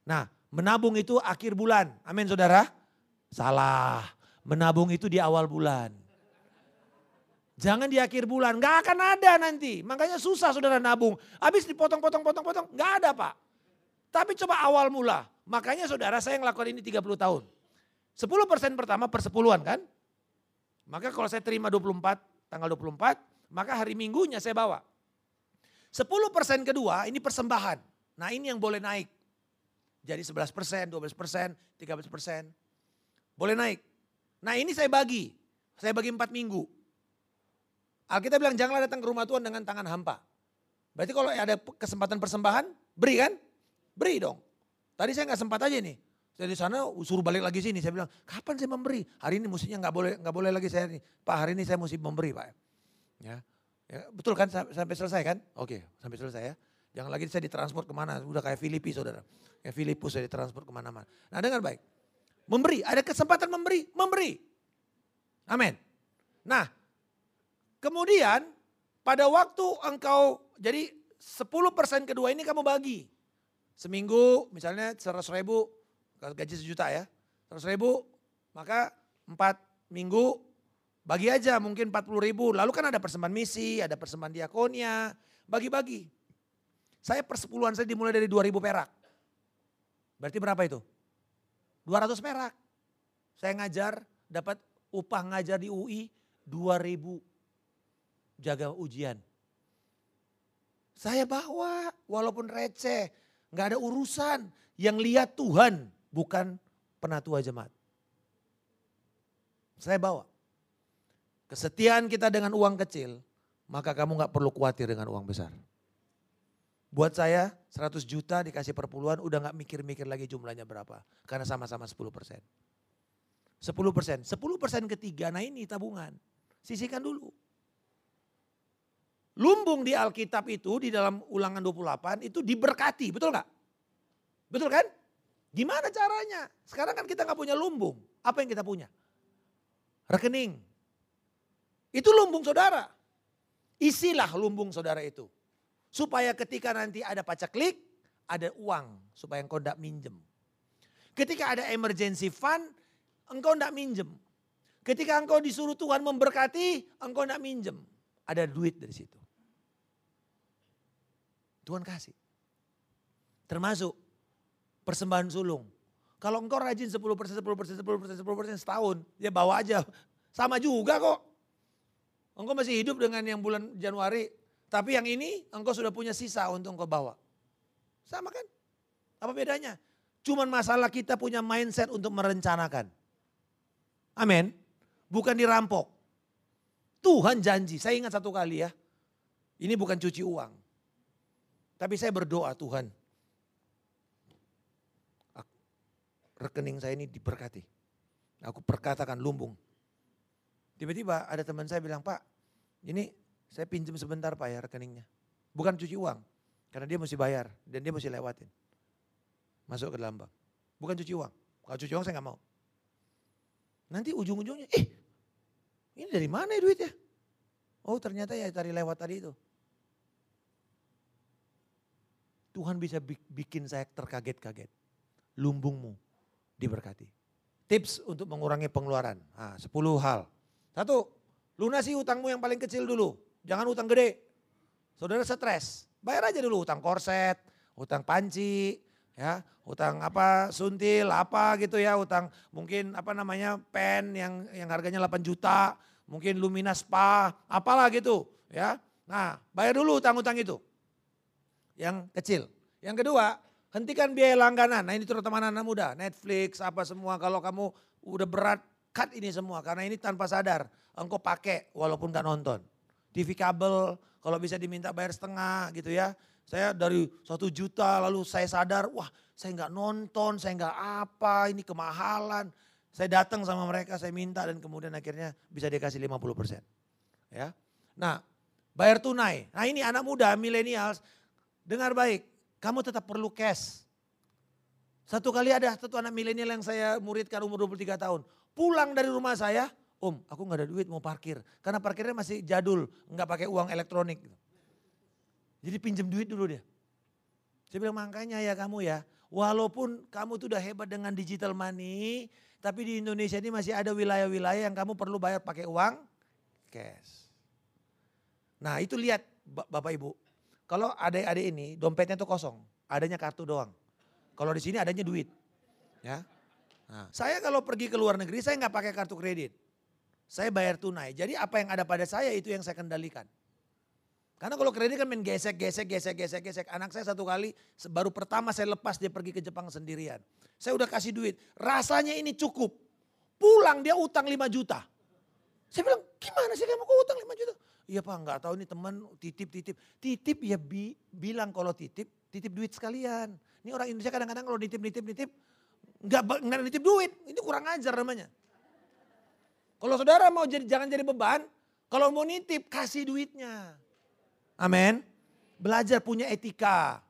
Nah, menabung itu akhir bulan. Amin saudara? Salah. Menabung itu di awal bulan. Jangan di akhir bulan, gak akan ada nanti. Makanya susah saudara nabung. Habis dipotong-potong-potong-potong, gak ada pak. Tapi coba awal mula. Makanya saudara saya ngelakuin ini 30 tahun. 10% pertama persepuluhan kan. Maka kalau saya terima 24, tanggal 24, maka hari minggunya saya bawa. 10% kedua ini persembahan. Nah ini yang boleh naik. Jadi 11 persen, 12 persen, 13 persen. Boleh naik. Nah ini saya bagi. Saya bagi 4 minggu. Alkitab bilang janganlah datang ke rumah Tuhan dengan tangan hampa. Berarti kalau ada kesempatan persembahan, beri kan? Beri dong. Tadi saya nggak sempat aja nih. Saya di sana suruh balik lagi sini. Saya bilang, kapan saya memberi? Hari ini mestinya nggak boleh nggak boleh lagi saya nih. Pak hari ini saya mesti memberi pak. Ya, ya betul kan sampai selesai kan? Oke sampai selesai ya. Jangan lagi saya ditransport ke mana. Udah kayak Filipi saudara. Kayak Filipus saya ditransport ke mana-mana. Nah dengar baik. Memberi, ada kesempatan memberi, memberi. Amin. Nah Kemudian pada waktu engkau, jadi 10% kedua ini kamu bagi. Seminggu misalnya 100 ribu, gaji sejuta ya. 100 ribu, maka 4 minggu bagi aja mungkin 40 ribu. Lalu kan ada persembahan misi, ada persembahan diakonia, bagi-bagi. Saya persepuluhan saya dimulai dari 2000 perak. Berarti berapa itu? 200 perak. Saya ngajar, dapat upah ngajar di UI 2000 jaga ujian. Saya bawa walaupun receh, nggak ada urusan. Yang lihat Tuhan bukan penatua jemaat. Saya bawa. Kesetiaan kita dengan uang kecil, maka kamu nggak perlu khawatir dengan uang besar. Buat saya 100 juta dikasih perpuluhan udah nggak mikir-mikir lagi jumlahnya berapa. Karena sama-sama 10 persen. 10 persen, 10 persen ketiga, nah ini tabungan. Sisihkan dulu. Lumbung di Alkitab itu di dalam ulangan 28 itu diberkati, betul nggak? Betul kan? Gimana caranya? Sekarang kan kita nggak punya lumbung. Apa yang kita punya? Rekening. Itu lumbung saudara. Isilah lumbung saudara itu. Supaya ketika nanti ada pacaklik, ada uang. Supaya engkau tidak minjem. Ketika ada emergency fund, engkau tidak minjem. Ketika engkau disuruh Tuhan memberkati, engkau tidak minjem. Ada duit dari situ. Tuhan kasih. Termasuk persembahan sulung. Kalau engkau rajin 10%, 10%, 10%, 10%, 10% setahun, ya bawa aja. Sama juga kok. Engkau masih hidup dengan yang bulan Januari, tapi yang ini engkau sudah punya sisa untuk engkau bawa. Sama kan? Apa bedanya? Cuman masalah kita punya mindset untuk merencanakan. Amin. Bukan dirampok. Tuhan janji, saya ingat satu kali ya. Ini bukan cuci uang. Tapi saya berdoa Tuhan, rekening saya ini diberkati. Aku perkatakan lumbung. Tiba-tiba ada teman saya bilang, Pak ini saya pinjam sebentar Pak ya rekeningnya. Bukan cuci uang, karena dia mesti bayar dan dia mesti lewatin. Masuk ke dalam bank. Bukan cuci uang. Kalau cuci uang saya nggak mau. Nanti ujung-ujungnya, eh ini dari mana ya duitnya? Oh ternyata ya tadi lewat tadi itu. Tuhan bisa bikin saya terkaget-kaget. Lumbungmu diberkati. Tips untuk mengurangi pengeluaran. Nah, 10 hal. Satu, lunasi utangmu yang paling kecil dulu. Jangan utang gede. Saudara stres, bayar aja dulu utang korset, utang panci, ya, utang apa suntil, apa gitu ya, utang mungkin apa namanya pen yang yang harganya 8 juta, mungkin Lumina Spa, apalah gitu, ya. Nah, bayar dulu utang-utang itu yang kecil. Yang kedua, hentikan biaya langganan. Nah ini terutama anak-anak muda, Netflix, apa semua. Kalau kamu udah berat, cut ini semua. Karena ini tanpa sadar, engkau pakai walaupun gak nonton. TV kabel, kalau bisa diminta bayar setengah gitu ya. Saya dari satu juta lalu saya sadar, wah saya nggak nonton, saya nggak apa, ini kemahalan. Saya datang sama mereka, saya minta dan kemudian akhirnya bisa dikasih 50%. Ya. Nah, bayar tunai. Nah ini anak muda, milenials, Dengar baik, kamu tetap perlu cash. Satu kali ada satu anak milenial yang saya muridkan umur 23 tahun. Pulang dari rumah saya, Om, aku nggak ada duit mau parkir. Karena parkirnya masih jadul, nggak pakai uang elektronik. Jadi pinjam duit dulu dia. Saya bilang makanya ya kamu ya, walaupun kamu tuh udah hebat dengan digital money, tapi di Indonesia ini masih ada wilayah-wilayah yang kamu perlu bayar pakai uang cash. Nah itu lihat Bapak Ibu, kalau adik-adik ini dompetnya tuh kosong, adanya kartu doang. Kalau di sini adanya duit. Ya. Nah, saya kalau pergi ke luar negeri saya nggak pakai kartu kredit. Saya bayar tunai. Jadi apa yang ada pada saya itu yang saya kendalikan. Karena kalau kredit kan main gesek, gesek, gesek, gesek, gesek. Anak saya satu kali baru pertama saya lepas dia pergi ke Jepang sendirian. Saya udah kasih duit. Rasanya ini cukup. Pulang dia utang 5 juta. Saya bilang gimana sih kamu kok utang 5 juta? Iya pak nggak tahu ini teman titip titip. Ya bi, bilang kalau titip, titip duit sekalian. Ini orang Indonesia kadang-kadang kalau nitip nitip nitip nggak nggak nitip duit. Ini kurang ajar namanya. Kalau saudara mau jadi jangan jadi beban, kalau mau nitip kasih duitnya. Amin. Belajar punya etika.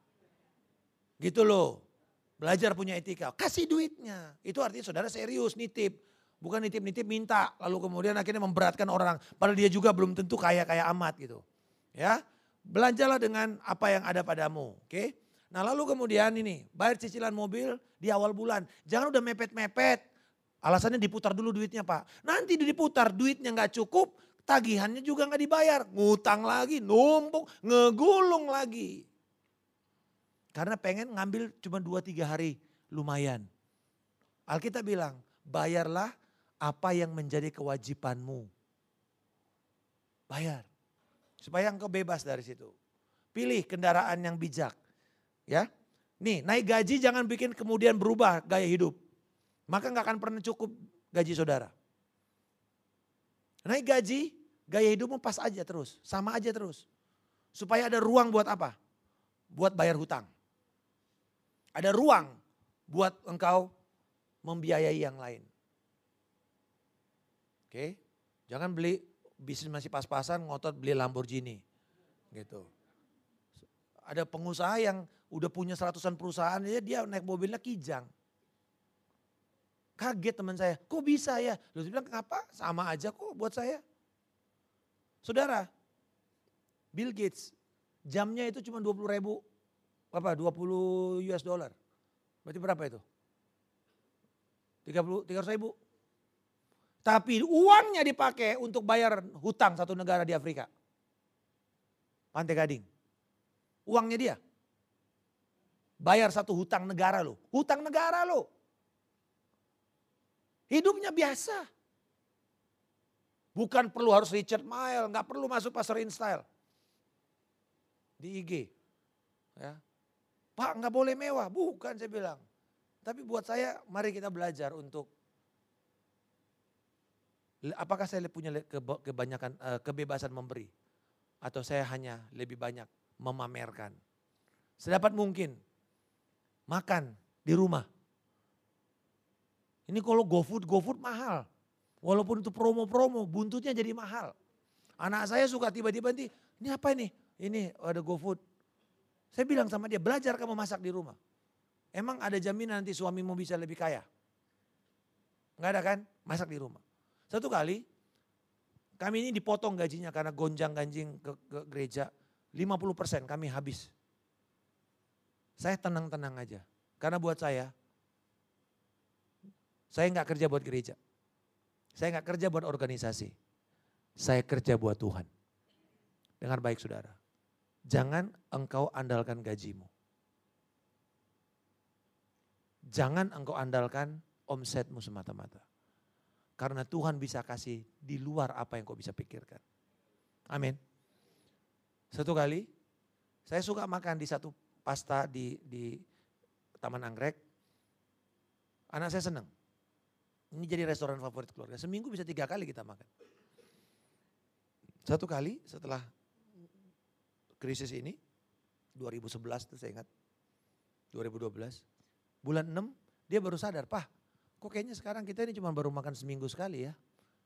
Gitu loh. Belajar punya etika. Kasih duitnya. Itu artinya saudara serius nitip. Bukan nitip-nitip minta. Lalu kemudian akhirnya memberatkan orang. Padahal dia juga belum tentu kaya-kaya amat gitu. Ya. Belanjalah dengan apa yang ada padamu. Oke. Nah lalu kemudian ini. Bayar cicilan mobil di awal bulan. Jangan udah mepet-mepet. Alasannya diputar dulu duitnya pak. Nanti diputar duitnya nggak cukup tagihannya juga nggak dibayar. Ngutang lagi, numpuk, ngegulung lagi. Karena pengen ngambil cuma 2-3 hari, lumayan. Alkitab bilang, bayarlah apa yang menjadi kewajibanmu. Bayar. Supaya engkau bebas dari situ. Pilih kendaraan yang bijak. Ya, Nih naik gaji jangan bikin kemudian berubah gaya hidup. Maka nggak akan pernah cukup gaji saudara. Naik gaji, gaya hidupmu pas aja terus, sama aja terus. Supaya ada ruang buat apa? Buat bayar hutang. Ada ruang buat engkau membiayai yang lain. Oke, jangan beli bisnis masih pas-pasan ngotot beli Lamborghini. Gitu. Ada pengusaha yang udah punya seratusan perusahaan, ya dia naik mobilnya kijang. Kaget teman saya, kok bisa ya? Dia bilang, kenapa? Sama aja kok buat saya. Saudara, Bill Gates, jamnya itu cuma 20 ribu, apa 20 US dollar. Berarti berapa itu? 30, 300 ribu. Tapi uangnya dipakai untuk bayar hutang satu negara di Afrika. Pantai Gading. Uangnya dia. Bayar satu hutang negara lo. Hutang negara lo. Hidupnya biasa. Bukan perlu harus Richard Mile, nggak perlu masuk pasar InStyle. Di IG. Ya. Pak nggak boleh mewah, bukan saya bilang. Tapi buat saya mari kita belajar untuk apakah saya punya kebanyakan eh, kebebasan memberi atau saya hanya lebih banyak memamerkan. Sedapat mungkin makan di rumah ini kalau GoFood, GoFood mahal. Walaupun itu promo-promo, buntutnya jadi mahal. Anak saya suka tiba-tiba nanti, ini apa ini? Ini ada GoFood. Saya bilang sama dia, belajar kamu masak di rumah. Emang ada jaminan nanti suamimu bisa lebih kaya? Enggak ada kan? Masak di rumah. Satu kali, kami ini dipotong gajinya karena gonjang ganjing ke, ke gereja. 50% kami habis. Saya tenang-tenang aja. Karena buat saya, saya nggak kerja buat gereja. Saya nggak kerja buat organisasi. Saya kerja buat Tuhan. Dengar baik saudara. Jangan engkau andalkan gajimu. Jangan engkau andalkan omsetmu semata-mata. Karena Tuhan bisa kasih di luar apa yang kau bisa pikirkan. Amin. Satu kali, saya suka makan di satu pasta di, di Taman Anggrek. Anak saya senang. Ini jadi restoran favorit keluarga. Seminggu bisa tiga kali kita makan. Satu kali setelah krisis ini, 2011 tuh saya ingat, 2012, bulan 6 dia baru sadar, Pak kok kayaknya sekarang kita ini cuma baru makan seminggu sekali ya.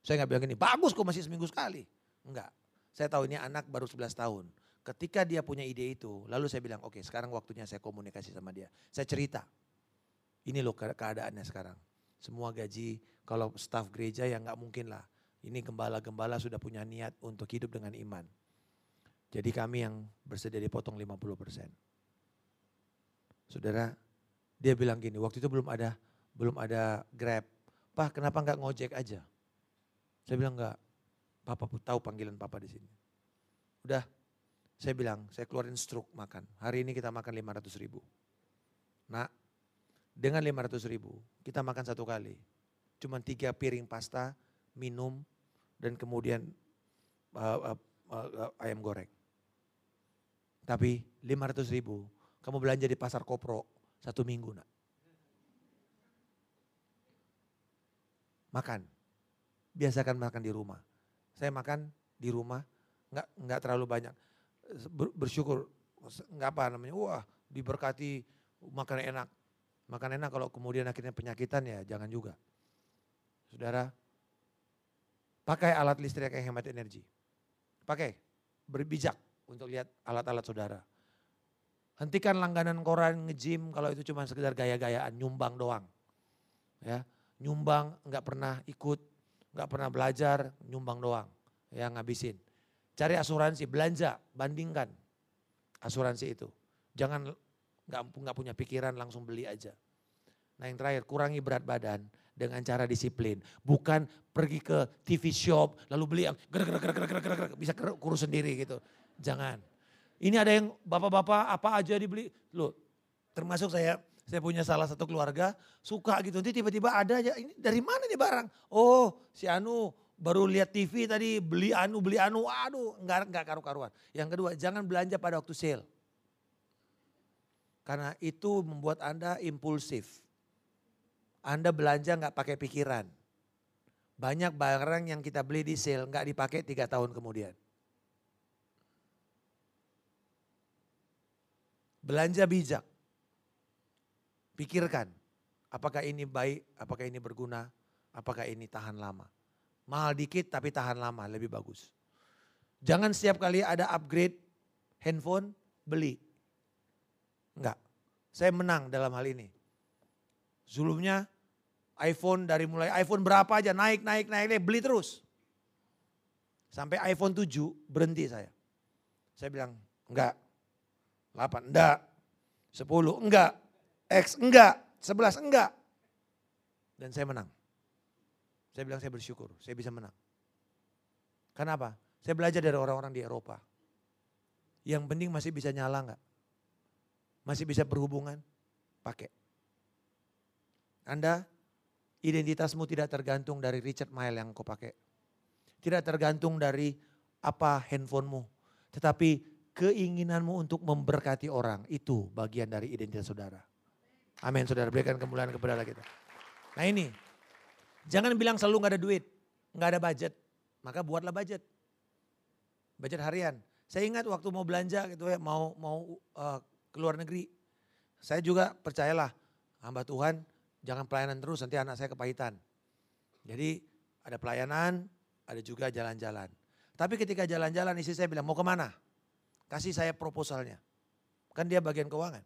Saya nggak bilang gini, bagus kok masih seminggu sekali. Enggak, saya tahu ini anak baru 11 tahun. Ketika dia punya ide itu, lalu saya bilang, oke okay, sekarang waktunya saya komunikasi sama dia. Saya cerita, ini loh keadaannya sekarang semua gaji kalau staf gereja ya nggak mungkin lah Ini gembala-gembala sudah punya niat untuk hidup dengan iman. Jadi kami yang bersedia dipotong 50%. Saudara, dia bilang gini, waktu itu belum ada belum ada Grab. Pak, kenapa nggak ngojek aja? Saya bilang enggak. Papa tahu panggilan papa di sini. Udah, saya bilang, saya keluarin struk makan. Hari ini kita makan 500 ribu. Nah, dengan 500 ribu, kita makan satu kali. Cuma tiga piring pasta, minum, dan kemudian uh, uh, uh, ayam goreng. Tapi 500 ribu, kamu belanja di pasar kopro satu minggu nak. Makan, biasakan makan di rumah. Saya makan di rumah, nggak nggak terlalu banyak. Bersyukur, nggak apa namanya, wah diberkati makan enak. Makan enak kalau kemudian akhirnya penyakitan ya jangan juga. Saudara, pakai alat listrik yang hemat energi. Pakai, berbijak untuk lihat alat-alat saudara. Hentikan langganan koran, nge-gym kalau itu cuma sekedar gaya-gayaan, nyumbang doang. Ya, nyumbang nggak pernah ikut, nggak pernah belajar, nyumbang doang. Ya ngabisin. Cari asuransi, belanja, bandingkan asuransi itu. Jangan nggak nggak punya pikiran langsung beli aja. Nah yang terakhir kurangi berat badan dengan cara disiplin. Bukan pergi ke TV shop lalu beli yang gerak gerak gerak gerak gerak, gerak bisa kurus sendiri gitu. Jangan. Ini ada yang bapak-bapak apa aja dibeli. Loh termasuk saya saya punya salah satu keluarga suka gitu. Nanti tiba-tiba ada aja ini dari mana nih barang? Oh si Anu baru lihat TV tadi beli anu beli anu aduh nggak nggak karu-karuan. Yang kedua jangan belanja pada waktu sale. Karena itu membuat Anda impulsif. Anda belanja nggak pakai pikiran. Banyak barang yang kita beli di sale nggak dipakai tiga tahun kemudian. Belanja bijak. Pikirkan, apakah ini baik, apakah ini berguna, apakah ini tahan lama. Mahal dikit tapi tahan lama, lebih bagus. Jangan setiap kali ada upgrade handphone, beli. Enggak, saya menang dalam hal ini. Zulumnya iPhone dari mulai iPhone berapa aja naik, naik, naik, beli terus. Sampai iPhone 7 berhenti saya. Saya bilang, enggak. 8, enggak. 10, enggak. X enggak, 11 enggak. Dan saya menang. Saya bilang saya bersyukur, saya bisa menang. Kenapa? Saya belajar dari orang-orang di Eropa. Yang penting masih bisa nyala enggak? Masih bisa berhubungan? Pakai. Anda identitasmu tidak tergantung dari Richard Mille yang kau pakai. Tidak tergantung dari apa handphonemu. Tetapi keinginanmu untuk memberkati orang itu bagian dari identitas saudara. Amin, saudara berikan kemuliaan kepada Allah kita. Nah ini, jangan bilang selalu nggak ada duit, nggak ada budget, maka buatlah budget. Budget harian. Saya ingat waktu mau belanja gitu ya, mau mau uh, ke negeri. Saya juga percayalah, hamba Tuhan jangan pelayanan terus nanti anak saya kepahitan. Jadi ada pelayanan, ada juga jalan-jalan. Tapi ketika jalan-jalan istri saya bilang mau ke mana? Kasih saya proposalnya. Kan dia bagian keuangan.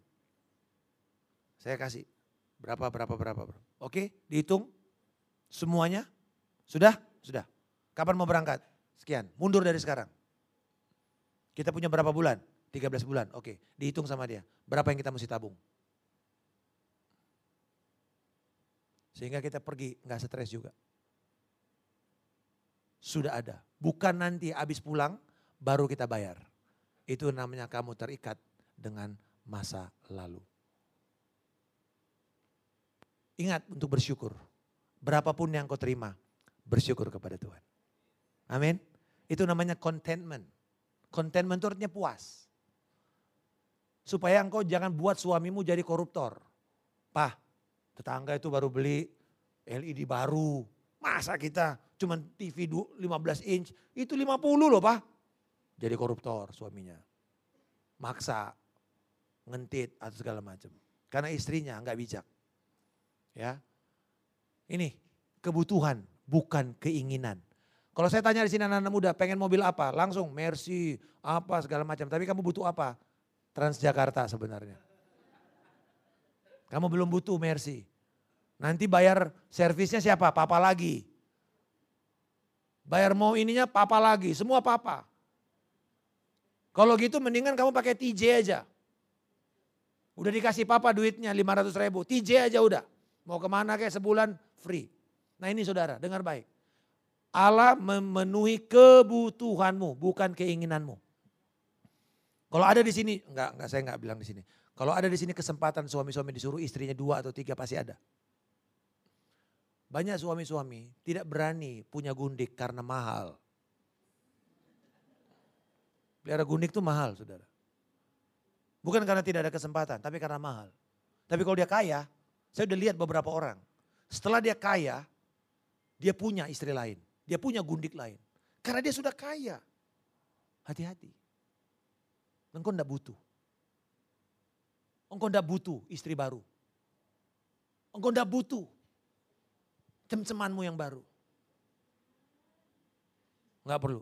Saya kasih berapa, berapa, berapa. berapa. Oke, dihitung semuanya. Sudah? Sudah. Kapan mau berangkat? Sekian, mundur dari sekarang. Kita punya berapa bulan? 13 bulan, oke. Dihitung sama dia. Berapa yang kita mesti tabung? Sehingga kita pergi, nggak stres juga. Sudah ada. Bukan nanti habis pulang, baru kita bayar. Itu namanya kamu terikat dengan masa lalu. Ingat untuk bersyukur. Berapapun yang kau terima, bersyukur kepada Tuhan. Amin. Itu namanya contentment. Contentment itu artinya puas. Supaya engkau jangan buat suamimu jadi koruptor. Pah, tetangga itu baru beli LED baru. Masa kita cuma TV 15 inch, itu 50 loh Pak. Jadi koruptor suaminya. Maksa, ngentit atau segala macam. Karena istrinya nggak bijak. Ya. Ini kebutuhan bukan keinginan. Kalau saya tanya di sini anak-anak muda pengen mobil apa? Langsung Mercy, apa segala macam. Tapi kamu butuh apa? Transjakarta sebenarnya. Kamu belum butuh Mercy. Nanti bayar servisnya siapa? Papa lagi. Bayar mau ininya papa lagi, semua papa. Kalau gitu mendingan kamu pakai TJ aja. Udah dikasih papa duitnya 500 ribu, TJ aja udah. Mau ke mana kayak sebulan free. Nah ini saudara, dengar baik. Allah memenuhi kebutuhanmu, bukan keinginanmu. Kalau ada di sini, enggak, enggak saya enggak bilang di sini. Kalau ada di sini kesempatan suami-suami disuruh istrinya dua atau tiga pasti ada. Banyak suami-suami tidak berani punya gundik karena mahal. Pelihara gundik itu mahal saudara. Bukan karena tidak ada kesempatan, tapi karena mahal. Tapi kalau dia kaya, saya udah lihat beberapa orang. Setelah dia kaya, dia punya istri lain. Dia punya gundik lain. Karena dia sudah kaya. Hati-hati. Engkau tidak butuh. Engkau tidak butuh istri baru. Engkau tidak butuh cem-cemanmu yang baru. Enggak perlu.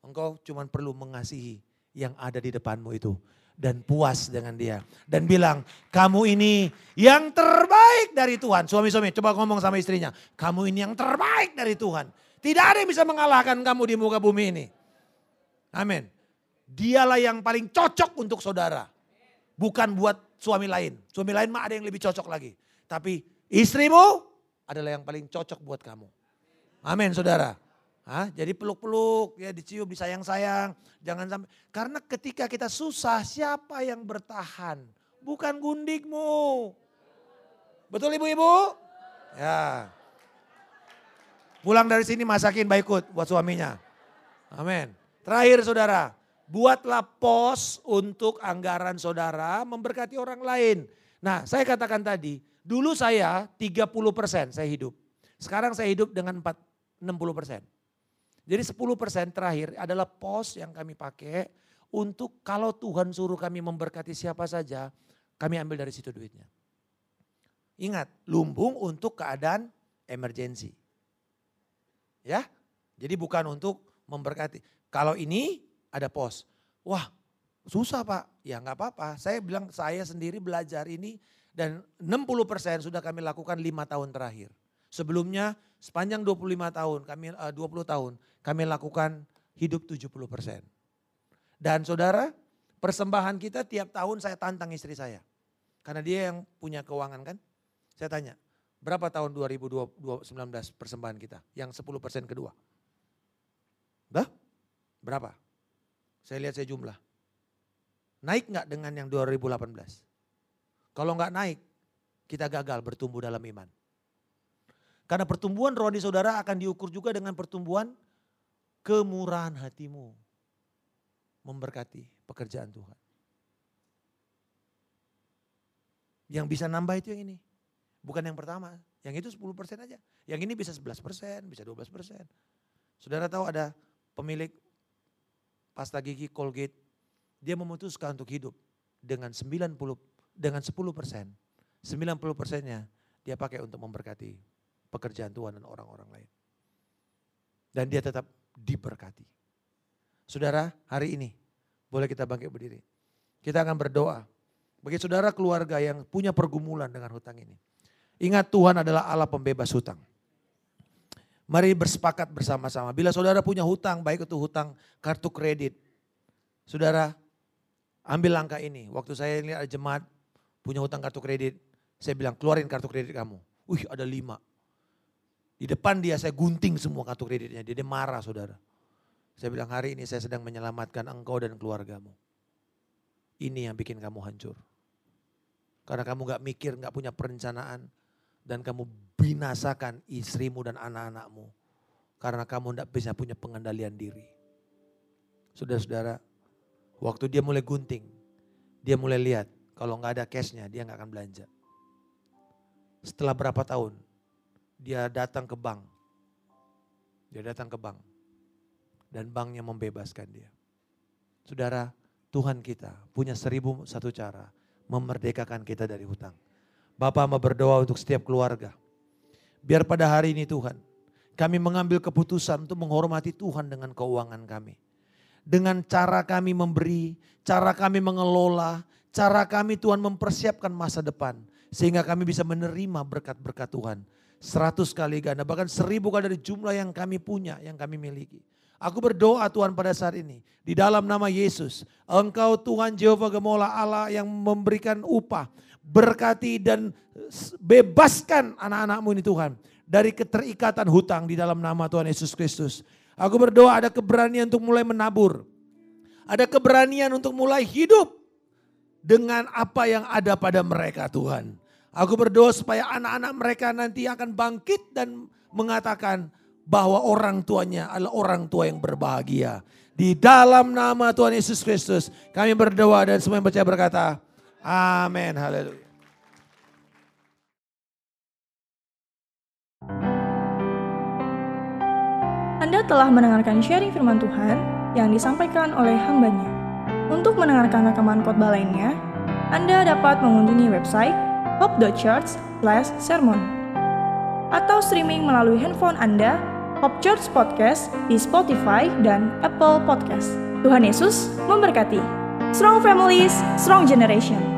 Engkau cuma perlu mengasihi yang ada di depanmu itu. Dan puas dengan dia. Dan bilang, kamu ini yang terbaik dari Tuhan. Suami-suami coba ngomong sama istrinya. Kamu ini yang terbaik dari Tuhan. Tidak ada yang bisa mengalahkan kamu di muka bumi ini. Amin. Dialah yang paling cocok untuk saudara. Bukan buat suami lain. Suami lain mah ada yang lebih cocok lagi. Tapi istrimu adalah yang paling cocok buat kamu. Amin saudara. Hah? Jadi peluk-peluk, ya dicium, disayang-sayang. Jangan sampai, karena ketika kita susah siapa yang bertahan? Bukan gundikmu. Betul ibu-ibu? Ya. Pulang dari sini masakin baikut buat suaminya. Amin. Terakhir saudara, buatlah pos untuk anggaran saudara memberkati orang lain. Nah saya katakan tadi, Dulu saya 30 persen saya hidup. Sekarang saya hidup dengan 4, 60 persen. Jadi 10 persen terakhir adalah pos yang kami pakai untuk kalau Tuhan suruh kami memberkati siapa saja, kami ambil dari situ duitnya. Ingat, lumbung untuk keadaan emergensi. Ya, jadi bukan untuk memberkati. Kalau ini ada pos. Wah, susah pak. Ya nggak apa-apa. Saya bilang saya sendiri belajar ini dan 60% sudah kami lakukan lima tahun terakhir. Sebelumnya sepanjang 25 tahun, kami uh, eh, 20 tahun, kami lakukan hidup 70%. Dan saudara, persembahan kita tiap tahun saya tantang istri saya. Karena dia yang punya keuangan kan. Saya tanya, berapa tahun 2019 persembahan kita? Yang 10% kedua. Dah? Berapa? Saya lihat saya jumlah. Naik nggak dengan yang 2018? Kalau nggak naik, kita gagal bertumbuh dalam iman. Karena pertumbuhan rohani saudara akan diukur juga dengan pertumbuhan kemurahan hatimu. Memberkati pekerjaan Tuhan. Yang bisa nambah itu yang ini. Bukan yang pertama. Yang itu 10% aja. Yang ini bisa 11%, bisa 12%. Saudara tahu ada pemilik pasta gigi Colgate. Dia memutuskan untuk hidup dengan 90 dengan 10 persen, 90 persennya dia pakai untuk memberkati pekerjaan Tuhan dan orang-orang lain. Dan dia tetap diberkati. Saudara, hari ini boleh kita bangkit berdiri. Kita akan berdoa. Bagi saudara keluarga yang punya pergumulan dengan hutang ini. Ingat Tuhan adalah Allah pembebas hutang. Mari bersepakat bersama-sama. Bila saudara punya hutang, baik itu hutang kartu kredit. Saudara, ambil langkah ini. Waktu saya lihat ada jemaat punya hutang kartu kredit. Saya bilang keluarin kartu kredit kamu. Wih ada lima. Di depan dia saya gunting semua kartu kreditnya. Dia, dia marah saudara. Saya bilang hari ini saya sedang menyelamatkan engkau dan keluargamu. Ini yang bikin kamu hancur. Karena kamu gak mikir, gak punya perencanaan. Dan kamu binasakan istrimu dan anak-anakmu. Karena kamu gak bisa punya pengendalian diri. Saudara-saudara, waktu dia mulai gunting, dia mulai lihat kalau nggak ada cashnya dia nggak akan belanja. Setelah berapa tahun dia datang ke bank. Dia datang ke bank. Dan banknya membebaskan dia. Saudara, Tuhan kita punya seribu satu cara memerdekakan kita dari hutang. Bapak mau berdoa untuk setiap keluarga. Biar pada hari ini Tuhan, kami mengambil keputusan untuk menghormati Tuhan dengan keuangan kami. Dengan cara kami memberi, cara kami mengelola, Cara kami Tuhan mempersiapkan masa depan. Sehingga kami bisa menerima berkat-berkat Tuhan. Seratus kali ganda, bahkan seribu kali dari jumlah yang kami punya, yang kami miliki. Aku berdoa Tuhan pada saat ini, di dalam nama Yesus, Engkau Tuhan Jehovah Gemola Allah yang memberikan upah, berkati dan bebaskan anak-anakmu ini Tuhan dari keterikatan hutang di dalam nama Tuhan Yesus Kristus. Aku berdoa ada keberanian untuk mulai menabur, ada keberanian untuk mulai hidup dengan apa yang ada pada mereka Tuhan. Aku berdoa supaya anak-anak mereka nanti akan bangkit dan mengatakan bahwa orang tuanya adalah orang tua yang berbahagia. Di dalam nama Tuhan Yesus Kristus kami berdoa dan semua yang percaya berkata, Amin. Haleluya. Anda telah mendengarkan sharing firman Tuhan yang disampaikan oleh hambanya. Untuk mendengarkan rekaman khotbah lainnya, Anda dapat mengunjungi website hope.church/sermon atau streaming melalui handphone Anda Hope Church Podcast di Spotify dan Apple Podcast. Tuhan Yesus memberkati. Strong families, strong generation.